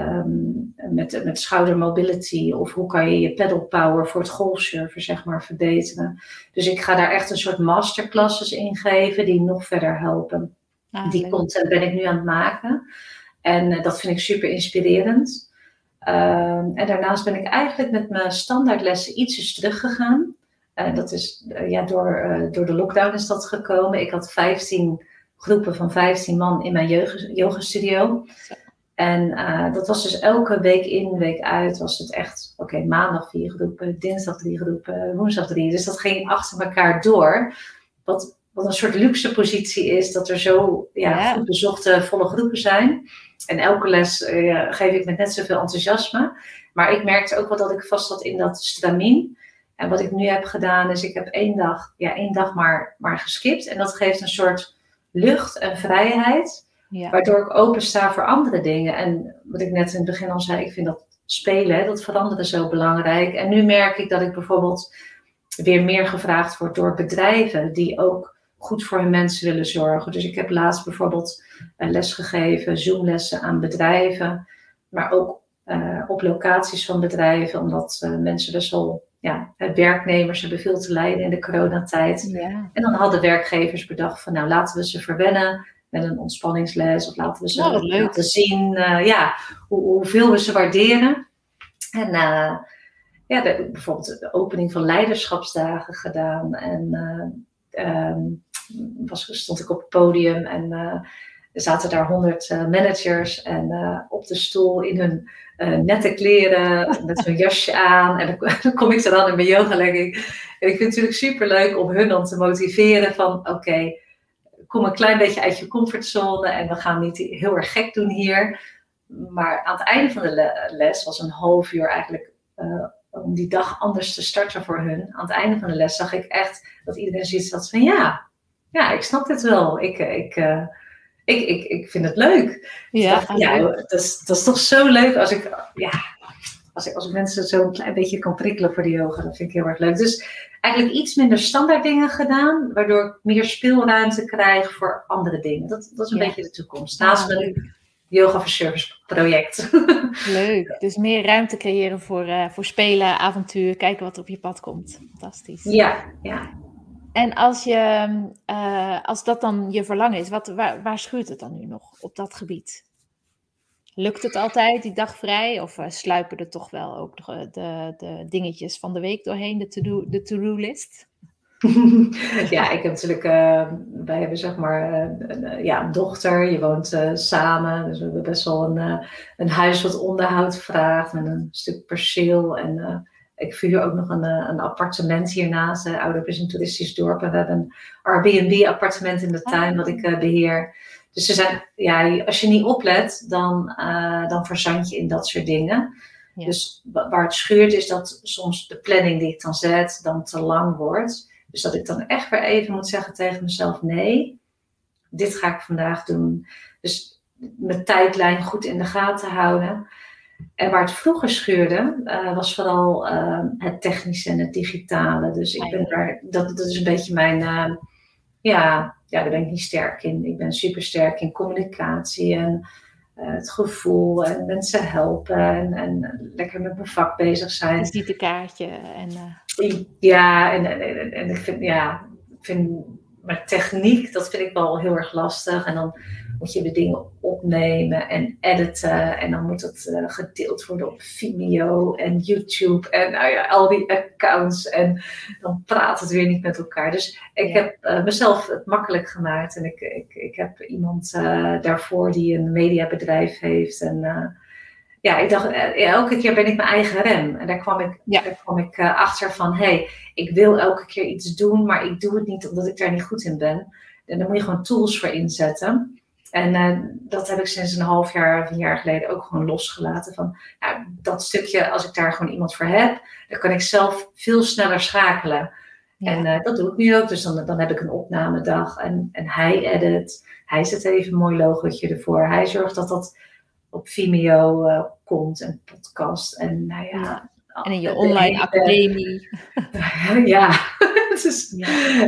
um, met, met schoudermobility? Of hoe kan je je pedal power voor het golfsurfen, zeg maar, verbeteren? Dus ik ga daar echt een soort masterclasses in geven die nog verder helpen. Ah, die content ben ik nu aan het maken. En uh, dat vind ik super inspirerend. Um, en daarnaast ben ik eigenlijk met mijn standaardlessen ietsjes teruggegaan. Uh, dat is, uh, ja, door, door de lockdown is dat gekomen. Ik had 15 groepen van 15 man in mijn yoga studio. En dat was dus elke week in, week uit, was het echt, oké, okay, maandag vier groepen, dinsdag drie groepen, woensdag drie. Dus dat ging achter elkaar door. Wat, wat een soort luxe positie is, dat er zo ja, ja. goed bezochte volle groepen zijn. En elke les uh, geef ik met net zoveel enthousiasme. Maar ik merkte ook wel dat ik vast zat in dat stramien. En wat ik nu heb gedaan is, ik heb één dag, ja, één dag maar, maar geskipt. En dat geeft een soort lucht en vrijheid. Ja. Waardoor ik open sta voor andere dingen. En wat ik net in het begin al zei, ik vind dat spelen, dat veranderen zo belangrijk. En nu merk ik dat ik bijvoorbeeld weer meer gevraagd word door bedrijven die ook goed voor hun mensen willen zorgen. Dus ik heb laatst bijvoorbeeld les gegeven, Zoomlessen aan bedrijven, maar ook op locaties van bedrijven, omdat mensen best wel, ja, werknemers hebben veel te lijden in de coronatijd. Ja. En dan hadden werkgevers bedacht van, nou laten we ze verwennen met een ontspanningsles of laten we ze oh, laten zien ja, hoe, hoeveel we ze waarderen. En ja, de, bijvoorbeeld de opening van leiderschapsdagen gedaan. En um, was, stond ik op het podium en uh, er zaten daar honderd uh, managers en uh, op de stoel in hun nette kleren [laughs] met hun jasje aan. En [laughs] dan, kom ik er dan in mijn yogalegging. En ik vind het natuurlijk super leuk om hun dan te motiveren van oké, kom een klein beetje uit je comfortzone en we gaan niet heel erg gek doen hier. Maar aan het einde van de les was een half uur eigenlijk om die dag anders te starten voor hun. Aan het einde van de les zag ik echt dat iedereen zoiets had van ja, ja, ik snap dit wel. Ik, ik, uh, ik, ik, ik vind het leuk. Ja, dacht, ja dat, is, dat is toch zo leuk als ik, ja, als ik, als ik mensen zo een klein beetje kan prikkelen voor de yoga. Dat vind ik heel erg leuk. Dus eigenlijk iets minder standaard dingen gedaan, waardoor ik meer speelruimte krijg voor andere dingen. Dat, dat is een beetje de toekomst. Naast mijn Yoga for Service project. [laughs] Leuk. Dus meer ruimte creëren voor, uh, voor spelen, avontuur, kijken wat er op je pad komt. Fantastisch. Ja, ja. En als, je, uh, als dat dan je verlangen is, wat, waar, waar schuurt het dan nu nog op dat gebied? Lukt het altijd, die dag vrij? Of uh, sluipen er toch wel ook de, de, de dingetjes van de week doorheen, de to-do de to list? [laughs] ja, ik heb natuurlijk, wij hebben zeg maar ja, een dochter, je woont samen. Dus we hebben best wel een, een huis wat onderhoud vraagt met een stuk perceel. En ik vuur ook nog een, eh, een appartement hiernaast. Uh, Ouderp is een toeristisch dorp. En we hebben een Airbnb-appartement in de ah. tuin wat ik uh, beheer. Dus ze zijn, ja, als je niet oplet, dan, uh, dan verzand je in dat soort dingen. Dus waar het schuurt is dat soms de planning die ik dan zet, dan te lang wordt. Dus dat ik dan echt weer even moet zeggen tegen mezelf: nee, dit ga ik vandaag doen. Dus mijn tijdlijn goed in de gaten houden. En waar het vroeger schuurde, uh, was vooral uh, het technische en het digitale. Dus ik ben daar, dat, dat is een beetje mijn, uh, ja, ja, daar ben ik niet sterk in. Ik ben super sterk in communicatie en het gevoel en mensen helpen en, en, lekker met mijn vak bezig zijn. Het visitekaartje en... Ja, en, en, en, ik vind, ja, ik vind, maar techniek, dat vind ik wel heel erg lastig. En dan moet je de dingen opnemen en editen. En dan moet het uh, gedeeld worden op Vimeo en YouTube. En nou ja, al die accounts. En dan praat het weer niet met elkaar. Dus ik heb uh, mezelf het makkelijk gemaakt. En ik, ik, ik heb iemand uh, daarvoor die een mediabedrijf heeft. En ja, ik dacht, elke keer ben ik mijn eigen rem. En daar kwam ik, daar kwam ik achter van, hé, hey, ik wil elke keer iets doen, maar ik doe het niet omdat ik daar niet goed in ben. En daar moet je gewoon tools voor inzetten. En uh, dat heb ik sinds een half jaar of een jaar geleden ook gewoon losgelaten. Van nou, dat stukje, als ik daar gewoon iemand voor heb, dan kan ik zelf veel sneller schakelen. En uh, dat doe ik nu ook. Dus dan, dan heb ik een opnamedag en, en hij edit. Hij zet even een mooi logootje ervoor. Hij zorgt dat dat op Vimeo uh, komt en podcast. En nou ja. En in je online academie. [laughs] [laughs] ja, [laughs] het is,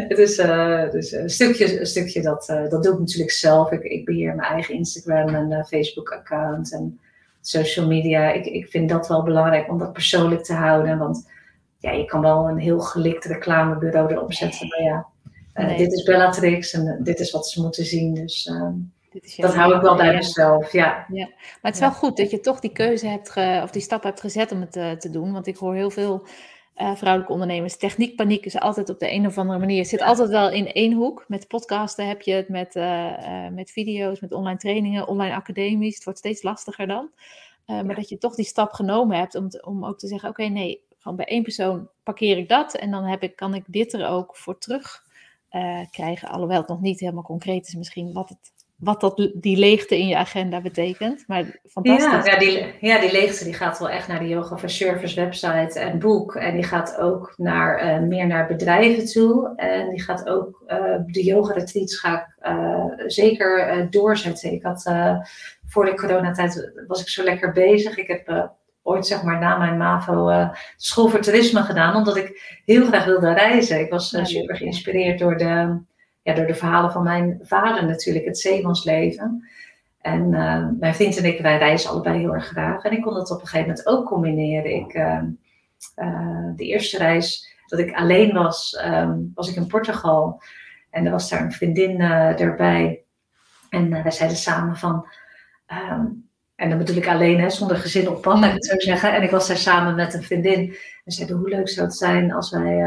het is, uh, dus een, stukje, een stukje dat, uh, dat doe ik natuurlijk zelf. Ik, ik beheer mijn eigen Instagram en uh, Facebook-account en social media. Ik, ik vind dat wel belangrijk om dat persoonlijk te houden. Want ja, je kan wel een heel gelikt reclamebureau erop zetten. Maar ja, nee. dit is Bellatrix en dit is wat ze moeten zien. Dus ehm, dat hou ik wel bij mezelf, ja. ja. Maar het is wel goed dat je toch die keuze hebt, ge, of die stap hebt gezet om het te doen. Want ik hoor heel veel uh, vrouwelijke ondernemers. Techniekpaniek is altijd op de een of andere manier. Het zit altijd wel in één hoek. Met podcasten heb je het, met, uh, met video's, met online trainingen, online academies. Het wordt steeds lastiger dan. Maar dat je toch die stap genomen hebt om, om ook te zeggen: oké, nee, gewoon bij één persoon parkeer ik dat. En dan heb ik, kan ik dit er ook voor terug krijgen. Alhoewel het nog niet helemaal concreet is, misschien wat het wat dat, die leegte in je agenda betekent. Maar fantastisch. Ja, ja, die, ja, die leegte die gaat wel echt naar de Yoga for Service website en boek. En die gaat ook naar, uh, meer naar bedrijven toe. En die gaat ook, uh, de yoga retreats ga ik uh, zeker doorzetten. Ik had voor de coronatijd, was ik zo lekker bezig. Ik heb ooit zeg maar na mijn MAVO school voor toerisme gedaan. Omdat ik heel graag wilde reizen. Ik was super geïnspireerd door de ja, door de verhalen van mijn vader natuurlijk, het zeemansleven. En mijn vriend en ik, wij reizen allebei heel erg graag. En ik kon dat op een gegeven moment ook combineren. Ik, de eerste reis dat ik alleen was, ehm, was ik in Portugal. En er was daar een vriendin erbij. En wij zeiden samen van... Ehm, en dan bedoel ik alleen, hè, zonder gezin op pad, laat ik het zo zeggen. En ik was daar samen met een vriendin. En zeiden, hoe leuk zou het zijn als wij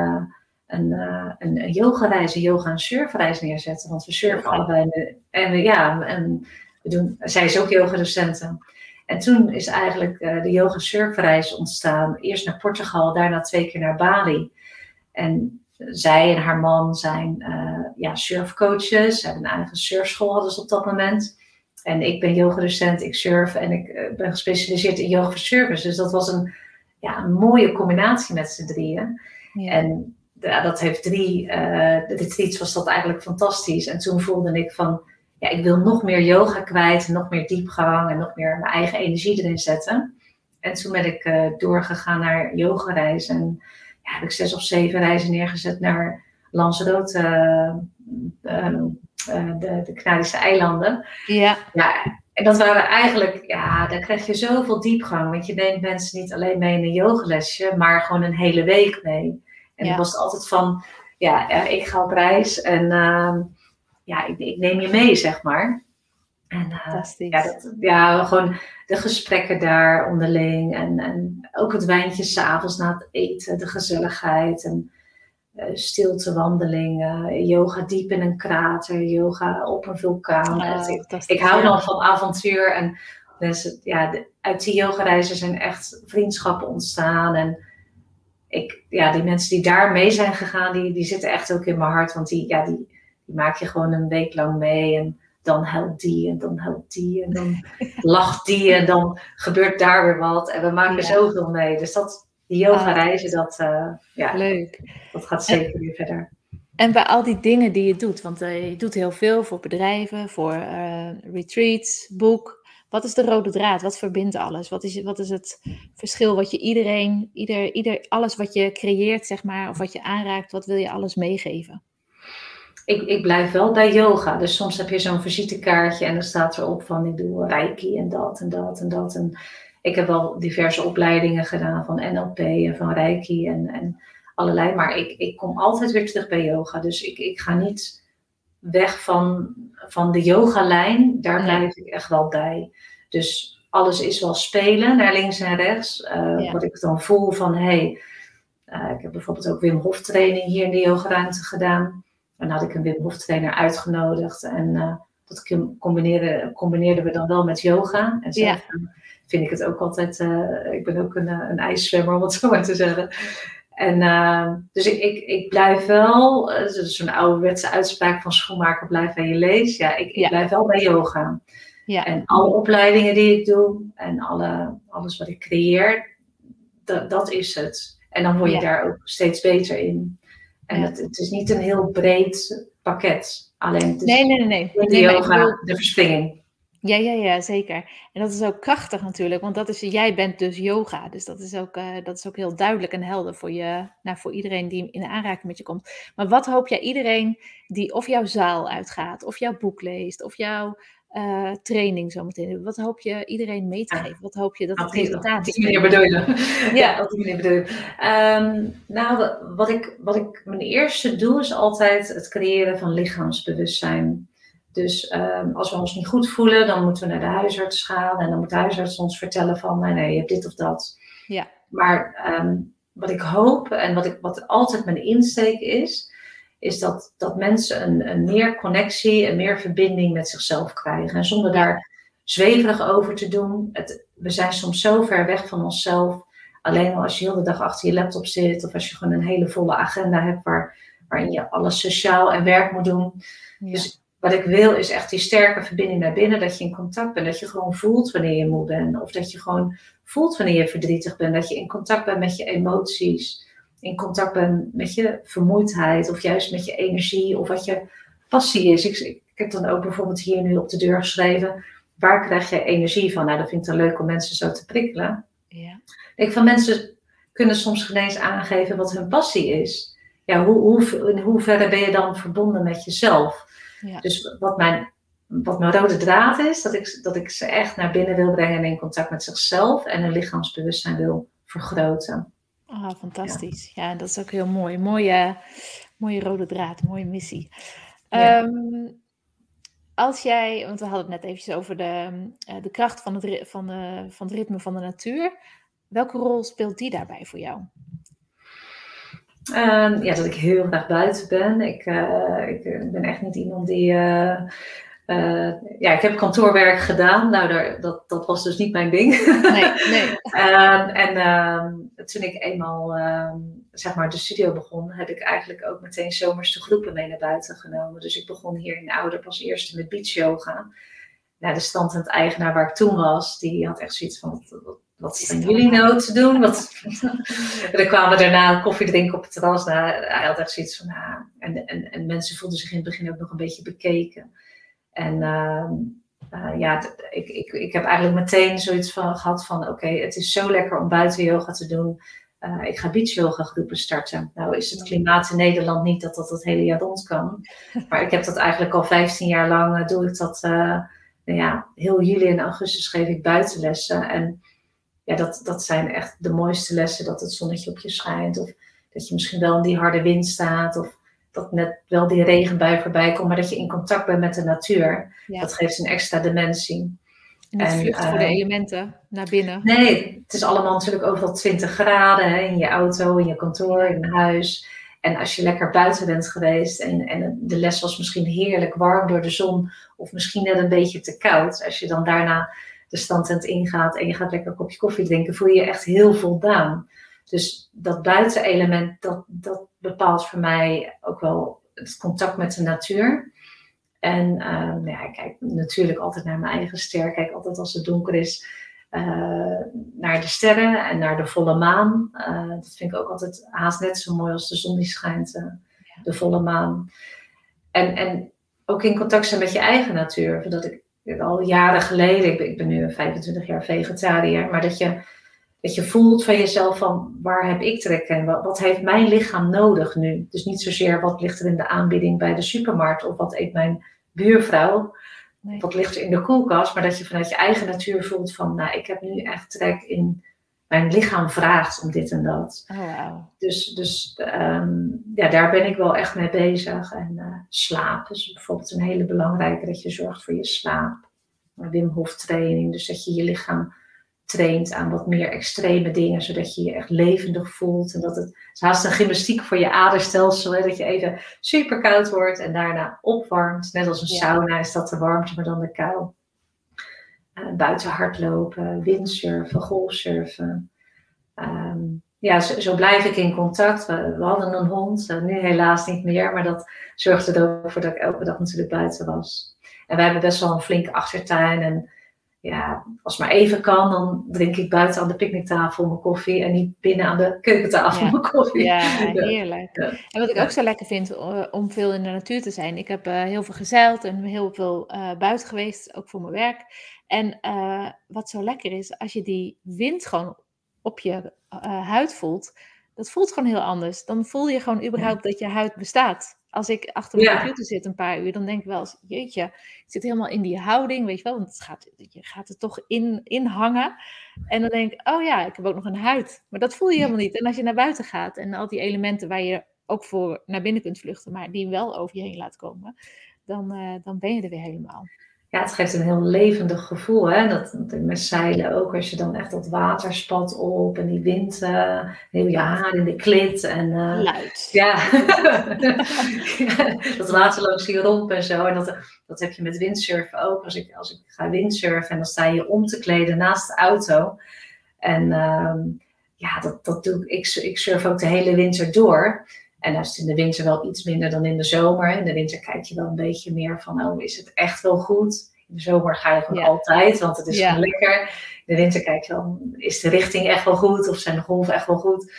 een, uh, een, een yoga-reis, een yoga- en surfreis neerzetten. Want we surfen allebei. En we, ja, en we doen, zij is ook yogadocenten. En toen is eigenlijk uh, de yoga-surfreis ontstaan. Eerst naar Portugal, daarna twee keer naar Bali. En zij en haar man zijn ja, surfcoaches. Ze hebben een eigen surfschool hadden ze op dat moment. En ik ben yogadocent, ik surf en ik eh, ben gespecialiseerd in yoga voor service. Dus dat was een, ja, een mooie combinatie met z'n drieën. Ja. En ja, dat heeft drie, uh, de retreats was dat eigenlijk fantastisch. En toen voelde ik van, ja, ik wil nog meer yoga kwijt, nog meer diepgang en nog meer mijn eigen energie erin zetten. En toen ben ik uh, doorgegaan naar yogareizen. En ja, heb ik zes of zeven reizen neergezet naar Lanzarote, uh, eh, de, de Canarische eilanden. Ja. ja. En dat waren eigenlijk, ja, daar krijg je zoveel diepgang. Want je neemt mensen niet alleen mee in een yogalesje, maar gewoon een hele week mee. En ja. was altijd van, ja, ik ga op reis en uh, ja, ik, ik, neem je mee, zeg maar. En uh, ja, dat, ja, gewoon de gesprekken daar onderling. En, en ook het wijntje s'avonds na het eten, de gezelligheid. En uh, stiltewandelingen, yoga diep in een krater, yoga op een vulkaan. Oh, ik, ik, hou dan van avontuur en mensen, ja, uit die yogareizen zijn echt vriendschappen ontstaan. En ik, ja, die mensen die daar mee zijn gegaan, die, die zitten echt ook in mijn hart. Want die, ja, die, die maak je gewoon een week lang mee. En dan helpt die en dan helpt die en dan [laughs] lacht die en dan gebeurt daar weer wat. En we maken ja. zoveel mee. Dus dat, die yoga reizen, dat, uh, ja, Leuk. dat gaat zeker weer verder. En bij al die dingen die je doet, want uh, je doet heel veel voor bedrijven, voor uh, retreats, boek. Wat is de rode draad? Wat verbindt alles? Wat is, wat is het verschil wat je iedereen, ieder, ieder, alles wat je creëert, zeg maar, of wat je aanraakt, wat wil je alles meegeven? Ik, ik blijf wel bij yoga. Dus soms heb je zo'n visitekaartje en dan staat erop van ik doe reiki en dat en dat en dat. En ik heb wel diverse opleidingen gedaan van NLP en van Reiki en, en allerlei. Maar ik, ik kom altijd weer terug bij yoga. Dus ik, ik ga niet weg van, van de yogalijn. Daar blijf ik echt wel bij. Dus alles is wel spelen naar links en rechts. Uh, Wat ik dan voel van hé. Hey, uh, ik heb bijvoorbeeld ook Wim Hof training hier in de yogaruimte gedaan. En dan had ik een Wim Hof trainer uitgenodigd. En uh, dat combineerden, combineerden we dan wel met yoga. En zelf ja vind ik het ook altijd. Ik ben ook een, eh, een ijszwemmer, om het zo maar te zeggen. En uh, dus ik, ik, ik blijf wel, uh, zo'n ouderwetse uitspraak van schoenmaker, blijf bij je lees. Ja, ik, ik blijf wel bij yoga. Ja. En alle opleidingen die ik doe en alle, alles wat ik creëer, dat, is het. En dan word je daar ook steeds beter in. En het, het, is niet een heel breed pakket. Alleen het is nee, nee, nee. nee. De yoga, de verspringing. Ja, ja, ja, zeker. En dat is ook krachtig natuurlijk, want dat is, jij bent dus yoga. Dus dat is ook, uh, dat is ook heel duidelijk en helder voor, je, nou, voor iedereen die in aanraking met je komt. Maar wat hoop jij iedereen die of jouw zaal uitgaat, of jouw boek leest, of jouw uh, training zometeen, wat hoop je iedereen mee te geven? Wat hoop je dat het resultaat is? Die meneer bedoel [laughs] je? Ja, dat die meneer bedoel um, Nou, wat ik, wat ik, mijn eerste doel is altijd het creëren van lichaamsbewustzijn. Dus um, als we ons niet goed voelen, dan moeten we naar de huisarts gaan. En dan moet de huisarts ons vertellen van, nee, nee je hebt dit of dat. Ja. Maar um, wat ik hoop en wat, ik, wat altijd mijn insteek is, is dat, dat mensen een, een meer connectie en meer verbinding met zichzelf krijgen. En zonder daar zweverig over te doen. Het, we zijn soms zo ver weg van onszelf. Alleen al als je heel de dag achter je laptop zit, of als je gewoon een hele volle agenda hebt waar, waarin je alles sociaal en werk moet doen. Ja. Dus wat ik wil is echt die sterke verbinding naar binnen. Dat je in contact bent. Dat je gewoon voelt wanneer je moe bent. Of dat je gewoon voelt wanneer je verdrietig bent. Dat je in contact bent met je emoties. In contact bent met je vermoeidheid. Of juist met je energie. Of wat je passie is. Ik, ik heb dan ook bijvoorbeeld hier nu op de deur geschreven. Waar krijg je energie van? Nou, dat vind ik dan leuk om mensen zo te prikkelen. Ja. Ik van mensen kunnen soms geen eens aangeven wat hun passie is. Ja, hoe, hoe, in hoeverre ben je dan verbonden met jezelf? Ja. Dus wat mijn wat mijn rode draad is, dat ik, dat ik ze echt naar binnen wil brengen en in contact met zichzelf en hun lichaamsbewustzijn wil vergroten. Ah, fantastisch. Ja. dat is ook heel mooi. Mooie, mooie rode draad, mooie missie. Ehm, als jij, want we hadden het net eventjes over de, uh, de kracht van het, van, de, van het ritme van de natuur. Welke rol speelt die daarbij voor jou? Um, ja, dat ik heel graag buiten ben. Ik, uh, ik ben echt niet iemand die uh, uh, ja, ik heb kantoorwerk gedaan. Nou, daar, dat, dat was dus niet mijn ding. Nee, nee. uh, [laughs] en uh, toen ik eenmaal ehm, zeg maar de studio begon, heb ik eigenlijk ook meteen zomers de groepen mee naar buiten genomen. Dus ik begon hier in Ouder pas eerst met beach yoga. Nou, de stand en het eigenaar waar ik toen was, die had echt zoiets van, wat, wat zijn jullie nou te doen? Wat... [laughs] en dan kwamen daarna koffie drinken op het terras. Nou, hij had echt zoiets van, nou, en, en, en mensen voelden zich in het begin ook nog een beetje bekeken. En uh, uh, ja, ik, ik, ik heb eigenlijk meteen zoiets van gehad van oké, het is zo lekker om buiten yoga te doen. Uh, ik ga beach yoga groepen starten. Nou is het klimaat in Nederland niet dat dat het hele jaar rond kan. Maar ik heb dat eigenlijk al 15 jaar lang, uh, doe ik dat, ja, heel juli en augustus geef ik buitenlessen. En ja, dat, dat zijn echt de mooiste lessen, dat het zonnetje op je schijnt. Of dat je misschien wel in die harde wind staat. Of dat net wel die regenbui voorbij komt, maar dat je in contact bent met de natuur. Dat geeft een extra dimensie. En het vlucht voor de eh, elementen naar binnen. Nee, het is allemaal natuurlijk overal 20 graden hè, in je auto, in je kantoor, in huis. En als je lekker buiten bent geweest en, en de les was misschien heerlijk warm door de zon, of misschien net een beetje te koud, als je dan daarna de standtent ingaat en je gaat lekker een kopje koffie drinken, voel je je echt heel voldaan. Dus dat buitenelement, dat, dat bepaalt voor mij ook wel het contact met de natuur. En uh, ja, ik kijk natuurlijk altijd naar mijn eigen ster. Kijk altijd als het donker is uh, naar de sterren en naar de volle maan. Uh, dat vind ik ook altijd haast net zo mooi als de zon die schijnt, de volle maan. En, en ook in contact zijn met je eigen natuur. Dat ik al jaren geleden, ik ben, ik ben nu 25 jaar vegetariër, maar dat je dat je voelt van jezelf van waar heb ik trek in? Wat, wat, heeft mijn lichaam nodig nu? Dus niet zozeer wat ligt er in de aanbieding bij de supermarkt of wat eet mijn buurvrouw. Nee. Wat ligt er in de koelkast? Maar dat je vanuit je eigen natuur voelt van nou, ik heb nu echt trek in mijn lichaam vraagt om dit en dat. Oh, wow. Dus, dus um, ja, daar ben ik wel echt mee bezig. En uh, slaap is bijvoorbeeld een hele belangrijke, dat je zorgt voor je slaap. Wim Hof training, dus dat je je lichaam traint aan wat meer extreme dingen, zodat je je echt levendig voelt. En dat het, is haast een gymnastiek voor je aderstelsel, hè, dat je even super koud wordt en daarna opwarmt. Net als een sauna is dat de warmte, maar dan de kou. Uh, buiten hardlopen, windsurfen, golfsurfen. Um, ja, zo, zo, blijf ik in contact. We, we hadden een hond, uh, nu helaas niet meer, maar dat zorgde er ook voor dat ik elke dag natuurlijk buiten was. En wij hebben best wel een flinke achtertuin en ja, als het maar even kan, dan drink ik buiten aan de picknicktafel mijn koffie en niet binnen aan de keukentafel mijn koffie. Ja, [laughs] heerlijk. En wat ik ook zo lekker vind uh, om veel in de natuur te zijn. Ik heb uh, heel veel gezeild en heel veel uh, buiten geweest, ook voor mijn werk. En wat zo lekker is, als je die wind gewoon op je huid voelt, dat voelt gewoon heel anders. Dan voel je gewoon überhaupt dat je huid bestaat als ik achter mijn computer zit een paar uur, dan denk ik wel eens, jeetje, ik zit helemaal in die houding, weet je wel, want het gaat, je gaat er toch in, in hangen. En dan denk ik, oh ja, ik heb ook nog een huid. Maar dat voel je helemaal niet. En als je naar buiten gaat en al die elementen waar je ook voor naar binnen kunt vluchten, maar die wel over je heen laat komen, dan, uh, dan ben je er weer helemaal ja, het geeft een heel levendig gevoel. Hè? Dat, dat, met zeilen ook, als je dan echt dat water spat op en die wind, uh, heel je haar in de klit. En, uh, Luid. Ja. [laughs] dat water langs je romp en zo. En dat, dat heb je met windsurfen ook. Als ik, als ik ga windsurfen en dan sta je om te kleden naast de auto. En uh, ja, dat, dat doe ik. ik. Ik surf ook de hele winter door. En dat is in de winter wel iets minder dan in de zomer. In de winter kijk je wel een beetje meer van, oh, is het echt wel goed? In de zomer ga je gewoon altijd, want het is gewoon lekker. In de winter kijk je dan, is de richting echt wel goed? Of zijn de golven echt wel goed?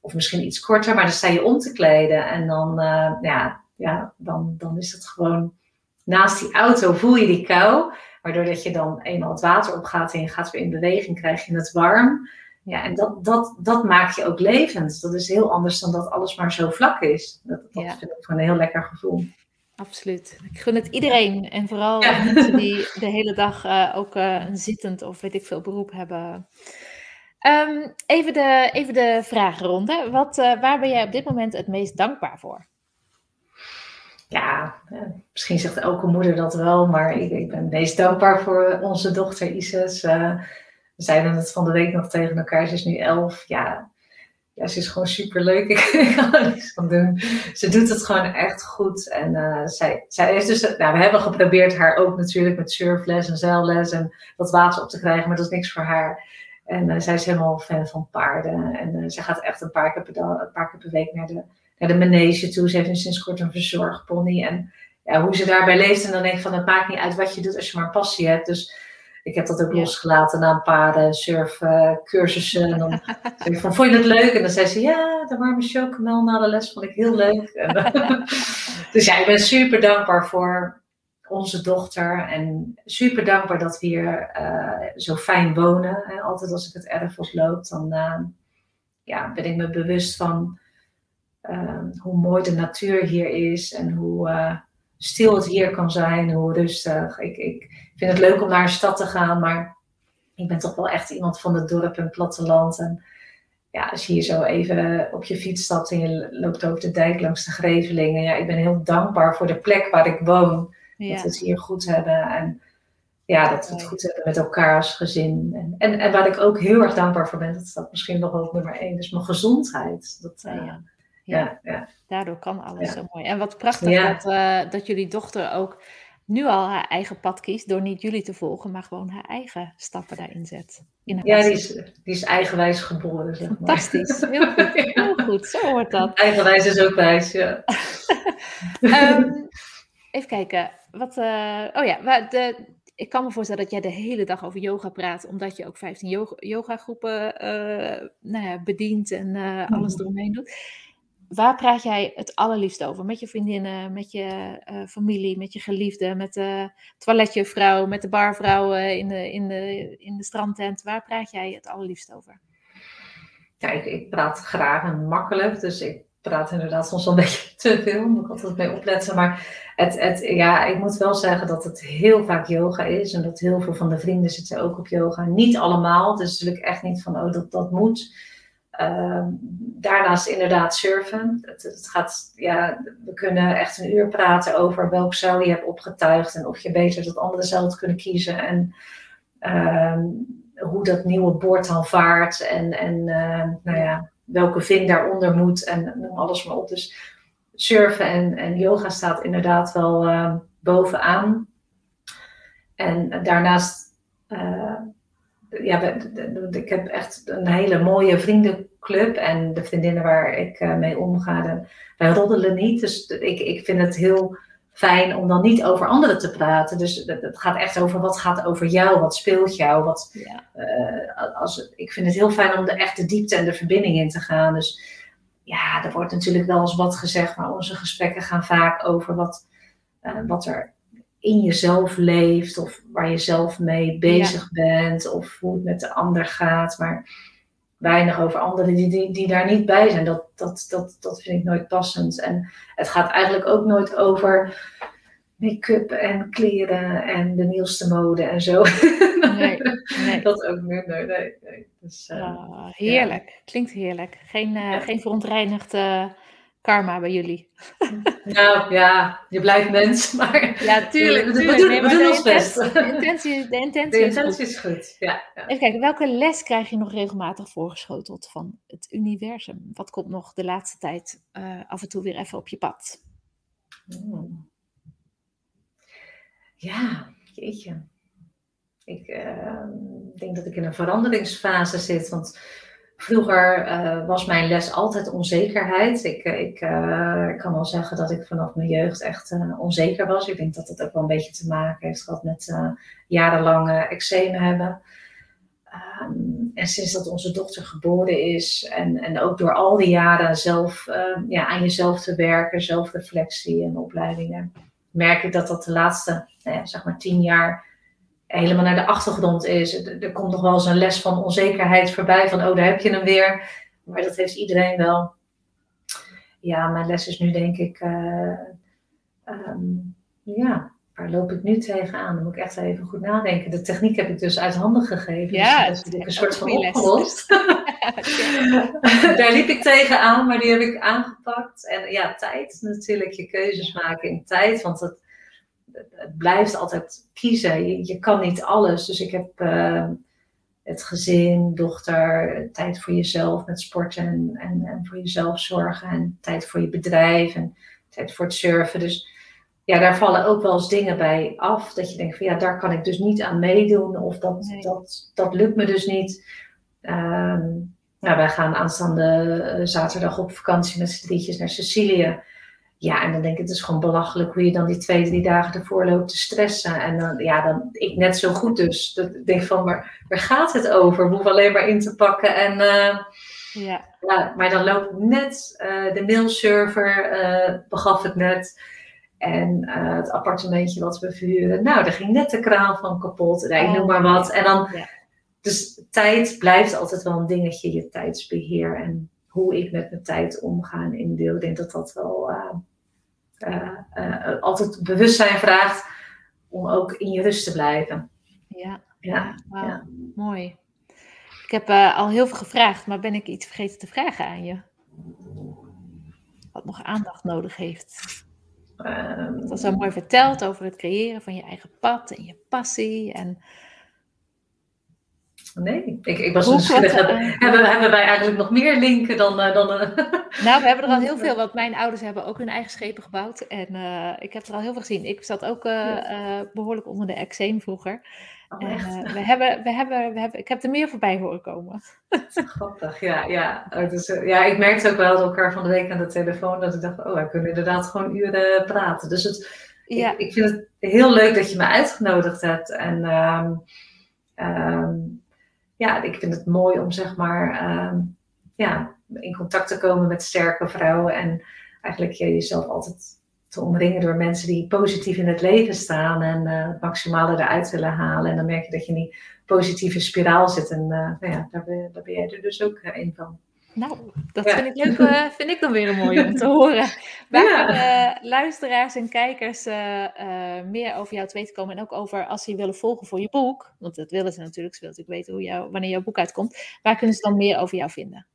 Of misschien iets korter, maar dan sta je om te kleden. En dan, uh, ja, ja, dan, dan is het gewoon, naast die auto voel je die kou. Waardoor dat je dan eenmaal het water opgaat en je gaat weer in beweging, krijg je het warm. Ja, en dat, dat, dat maakt je ook levend. Dat is heel anders dan dat alles maar zo vlak is. Dat, dat vind ik gewoon een heel lekker gevoel. absoluut. Ik gun het iedereen. En vooral mensen die de hele dag uh, ook uh, een zittend of weet ik veel beroep hebben. Um, even, de, even de vragenronde. Wat, uh, waar ben jij op dit moment het meest dankbaar voor? Ja, misschien zegt elke moeder dat wel, maar ik, ik ben het meest dankbaar voor onze dochter Isis. We zeiden het van de week nog tegen elkaar, ze is nu elf. Ja, ja, ze is gewoon super leuk. [laughs] Ik kan niks van doen. Ze doet het gewoon echt goed. En uh, zij, zij is dus, nou, we hebben geprobeerd haar ook natuurlijk met surfles en zeilles en wat water op te krijgen, maar dat is niks voor haar. En uh, zij is helemaal fan van paarden. En uh, zij gaat echt een paar keer per, dag, een paar keer per week naar de, naar de manege toe. Ze heeft nu sinds kort een verzorgpony. En ja, hoe ze daarbij leeft. En dan denk ik van, het maakt niet uit wat je doet als je maar passie hebt. Dus ik heb dat ook losgelaten na een paar uh, surfcursussen. en dan [laughs] zei ik van, vond je het leuk? En dan zei ze, ja, de warme chocomel na de les vond ik heel leuk. [laughs] dus ja, ik ben super dankbaar voor onze dochter. En super dankbaar dat we hier uh, zo fijn wonen. En altijd als ik het erf oploop, dan uh, ja, ben ik me bewust van hoe mooi de natuur hier is. En hoe stil het hier kan zijn, hoe rustig. Ik, ik vind het leuk om naar een stad te gaan, maar ik ben toch wel echt iemand van het dorp en platteland. En ja, als je hier zo even op je fiets stapt en je loopt over de dijk langs de Grevelingen. Ja, ik ben heel dankbaar voor de plek waar ik woon. Dat we het hier goed hebben. En ja, dat we het goed hebben met elkaar als gezin. En, en, en waar ik ook heel erg dankbaar voor ben, dat staat misschien nog wel op nummer één, is mijn gezondheid. Dat, uh, ja. Ja, ja. Daardoor kan alles zo mooi. En wat prachtig dat, uh, dat jullie dochter ook nu al haar eigen pad kiest door niet jullie te volgen, maar gewoon haar eigen stappen daarin zet. In ja, die is, die is eigenwijs geboren. Zeg maar. Fantastisch, heel goed, heel goed, zo hoort dat. [laughs] Eigenwijs is ook wijs, ja. um, [laughs] even kijken, wat, uh, oh ja, de, ik kan me voorstellen dat jij de hele dag over yoga praat, omdat je ook 15 yoga, yoga groepen uh, nou ja, bedient en uh, alles mm. eromheen doet waar praat jij het allerliefst over? Met je vriendinnen, met je uh, familie, met je geliefde, met de toiletjuffrouw, met de barvrouwen in de, in, de, in de strandtent. Waar praat jij het allerliefst over? Ja, ik, praat graag en makkelijk. Dus ik praat inderdaad soms een [laughs] beetje te veel. Moet ik altijd mee opletten. Maar het, het, ja, ik moet wel zeggen dat het heel vaak yoga is. En dat heel veel van de vrienden zitten ook op yoga. Niet allemaal. Dus natuurlijk echt niet van, oh, dat, dat moet. Ehm, daarnaast inderdaad surfen. Het, het, gaat, ja, we kunnen echt een uur praten over welk zeil je hebt opgetuigd en of je beter dat andere zeil had kunnen kiezen. En uh, hoe dat nieuwe boord dan vaart en, en uh, nou ja, welke ving daaronder moet en noem alles maar op. Dus surfen en, en yoga staat inderdaad wel bovenaan. En daarnaast ja, ik heb echt een hele mooie vriendenclub. En de vriendinnen waar ik uh, mee omga, wij roddelen niet. Dus ik, ik vind het heel fijn om dan niet over anderen te praten. Dus het gaat echt over wat gaat over jou, wat speelt jou. Wat, ja. uh, als, ik vind het heel fijn om de echte diepte en de verbinding in te gaan. Dus ja, er wordt natuurlijk wel eens wat gezegd, maar onze gesprekken gaan vaak over wat, uh, wat er in jezelf leeft of waar je zelf mee bezig bent of hoe het met de ander gaat, maar weinig over anderen die, die, die daar niet bij zijn. Dat, dat, dat, dat vind ik nooit passend. En het gaat eigenlijk ook nooit over make-up en kleren en de nieuwste mode en zo. Nee, nee. [laughs] dat ook niet. Nee, nee. Dus, uh, heerlijk, klinkt heerlijk. Geen, uh, geen verontreinigd karma bij jullie. [laughs] Nou ja, je blijft mens, maar ja, [laughs] tuurlijk, we, we, doen, we doen ons best. De intentie, de intentie, de intentie is goed. Is goed. Ja, ja, Even kijken, welke les krijg je nog regelmatig voorgeschoteld van het universum? Wat komt nog de laatste tijd uh, af en toe weer even op je pad? Hmm. Ja, jeetje. Ik uh, denk dat ik in een veranderingsfase zit, want Vroeger uh, was mijn les altijd onzekerheid. Ik, eh, uh, ik, kan wel zeggen dat ik vanaf mijn jeugd echt onzeker was. Ik denk dat het ook wel een beetje te maken heeft gehad met jarenlange eczeem hebben. Um, en sinds dat onze dochter geboren is en, en ook door al die jaren zelf ehm, ja, aan jezelf te werken, zelfreflectie en opleidingen, merk ik dat dat de laatste nou zeg maar tien jaar helemaal naar de achtergrond is. Er, komt nog wel eens een les van onzekerheid voorbij, van oh, daar heb je hem weer. Maar dat heeft iedereen wel. Ja, mijn les is nu denk ik uh, ehm, ja, waar loop ik nu tegenaan? Dan moet ik echt even goed nadenken. De techniek heb ik dus uit handen gegeven. Ja, dus dat is een soort van opgelost. [laughs] Daar liep ik tegenaan, maar die heb ik aangepakt. En ja, tijd natuurlijk. Je keuzes maken in tijd. Want het, het blijft altijd kiezen. Je, je, kan niet alles. Dus ik heb uh, het gezin, dochter, tijd voor jezelf met sporten en, en, en voor jezelf zorgen. En tijd voor je bedrijf en tijd voor het surfen. Dus ja, daar vallen ook wel eens dingen bij af. Dat je denkt van ja, daar kan ik dus niet aan meedoen. Of dat, dat, dat lukt me dus niet. Um, nou, wij gaan aanstaande eh, zaterdag op vakantie met z'n drietjes naar Sicilië. Ja, en dan denk ik, het is gewoon belachelijk hoe je dan die twee, drie dagen ervoor loopt te stressen. En dan, ja, dan ik net zo goed dus. Dat ik denk van, maar waar gaat het over? We hoeven alleen maar in te pakken en... Uh, ja. ja. maar dan loopt net uh, de mailserver, uh, begaf het net. En uh, het appartementje wat we verhuren. Nou, daar ging net de kraan van kapot. Nee, oh, noem maar wat. En dan, ja. Dus tijd blijft altijd wel een dingetje, je tijdsbeheer. En hoe ik met mijn tijd omga en indeel. Ik denk dat dat wel altijd bewustzijn vraagt om ook in je rust te blijven. Ja, ja, wow. ja. mooi. Ik heb al heel veel gevraagd, maar ben ik iets vergeten te vragen aan je? Wat nog aandacht nodig heeft? Um, dat was zo mooi verteld over het creëren van je eigen pad en je passie. En... Nee, ik, ik was nieuwsgierig. Hebben, hebben, hebben wij eigenlijk nog meer linken dan... Uh, dan uh... [laughs] Nou, we hebben er al heel veel, want mijn ouders hebben ook hun eigen schepen gebouwd. En uh, ik heb er al heel veel gezien. Ik zat ook behoorlijk onder de eczeem vroeger. Oh, we hebben, we hebben, we hebben, ik heb er meer voorbij horen komen. [laughs] Grappig, ja. Ja. Dus, ja, ik merkte ook wel elkaar van de week aan de telefoon dat ik dacht, oh, we kunnen inderdaad gewoon uren praten. Dus het, ja. ik, ik, vind het heel leuk dat je me uitgenodigd hebt. En um, um, ja, ik vind het mooi om zeg maar um, ja, in contact te komen met sterke vrouwen. En eigenlijk jezelf altijd te omringen door mensen die positief in het leven staan en uh, het maximale eruit willen halen. En dan merk je dat je in die positieve spiraal zit. En uh, nou ja, daar ben, daar ben, jij er dus ook een van. Nou, dat vind ik leuk. vind ik dan weer een mooie om te horen. [laughs] Waar ja. luisteraars en kijkers meer over jou te weten komen. En ook over als ze je willen volgen voor je boek. Want dat willen ze natuurlijk. Ze willen natuurlijk weten hoe jou, wanneer jouw boek uitkomt. Waar kunnen ze dan meer over jou vinden?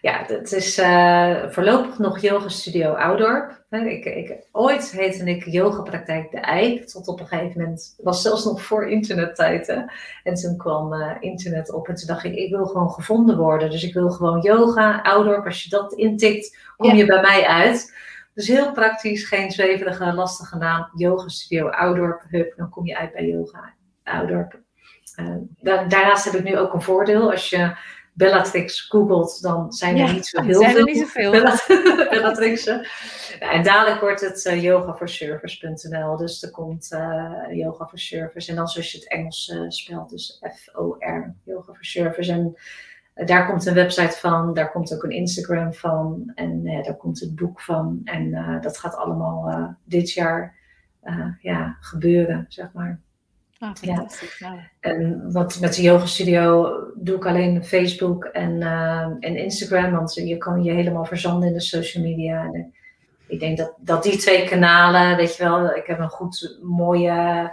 Ja, het is uh, voorlopig nog Yoga Studio Oudorp. Ik, ik, ooit heette ik Yoga Praktijk De Eik. Tot op een gegeven moment, was zelfs nog voor internettijd. Hè? En toen kwam uh, internet op en toen dacht ik, ik wil gewoon gevonden worden. Dus ik wil gewoon yoga, Oudorp. Als je dat intikt, kom je bij mij uit. Dus heel praktisch, geen zweverige, lastige naam. Yoga Studio Oudorp, hup, dan kom je uit bij Yoga Oudorp. Uh, daarnaast heb ik nu ook een voordeel. Als je Bellatrix googelt, dan zijn er niet zo heel zijn veel. Er niet zoveel. [laughs] Bellatrixen. Ja, en dadelijk wordt het uh, yogaforservice.nl. Dus er komt uh, yoga for service. En dan zoals je het Engels uh, spelt, dus F-O-R, yoga for service. En daar komt een website van, daar komt ook een Instagram van. En daar komt het boek van. En dat gaat allemaal dit jaar ja, gebeuren, zeg maar. Ah, ja. En wat met de yoga studio doe ik alleen Facebook en, uh, en Instagram, want je kan je helemaal verzanden in de social media. En, eh, ik denk dat, dat die twee kanalen, weet je wel, ik heb een goed mooie,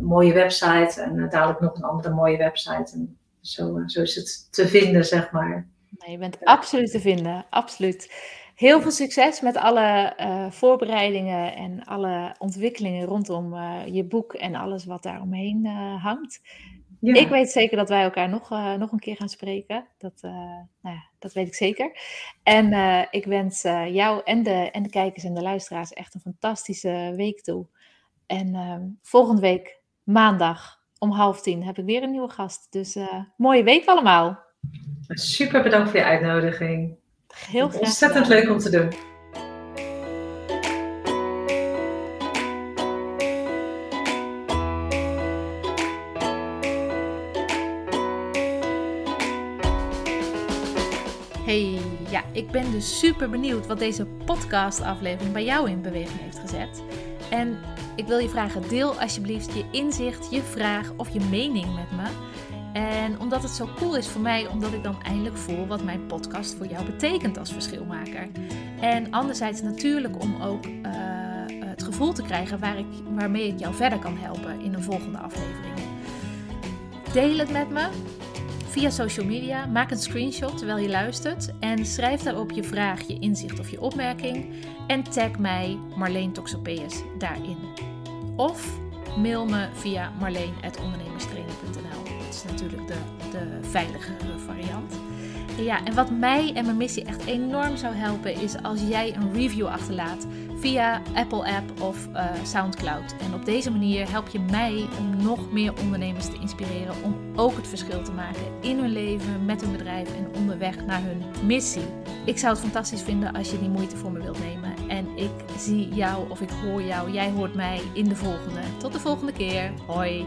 mooie website en uh, dadelijk nog een andere mooie website. En zo, zo is het te vinden, zeg maar. je bent absoluut te vinden, absoluut. Heel veel succes met alle uh, voorbereidingen en alle ontwikkelingen rondom uh, je boek en alles wat daar omheen uh, hangt. Ja. Ik weet zeker dat wij elkaar nog, nog een keer gaan spreken. Dat, nou ja, dat weet ik zeker. En ik wens jou en de, en de kijkers en de luisteraars echt een fantastische week toe. En ehm, volgende week, maandag om half tien, heb ik weer een nieuwe gast. Dus mooie week allemaal. Super bedankt voor je uitnodiging. Heel graag. Ontzettend leuk om te doen. Hey, ja, ik ben dus super benieuwd wat deze podcast-aflevering bij jou in beweging heeft gezet. En ik wil je vragen, deel alsjeblieft je inzicht, je vraag of je mening met me. En omdat het zo cool is voor mij, omdat ik dan eindelijk voel wat mijn podcast voor jou betekent als verschilmaker. En anderzijds natuurlijk om ook uh, het gevoel gevoel te krijgen waar ik, waarmee ik jou verder kan helpen in een volgende aflevering. Deel het met me via social media. Maak een screenshot terwijl je luistert en schrijf daarop je vraag, je inzicht of je opmerking. En tag mij Marleen Toxopeus daarin. Of mail me via marleen.ondernemerstraining.nl. Natuurlijk de, de veiligere variant. Ja, en wat mij en mijn missie echt enorm zou helpen is als jij een review achterlaat via Apple App of uh, SoundCloud. En op deze manier help je mij om nog meer ondernemers te inspireren om ook het verschil te maken in hun leven, met hun bedrijf en onderweg naar hun missie. Ik zou het fantastisch vinden als je die moeite voor me wilt nemen. En ik zie jou of ik hoor jou, jij hoort mij in de volgende. Tot de volgende keer. Hoi.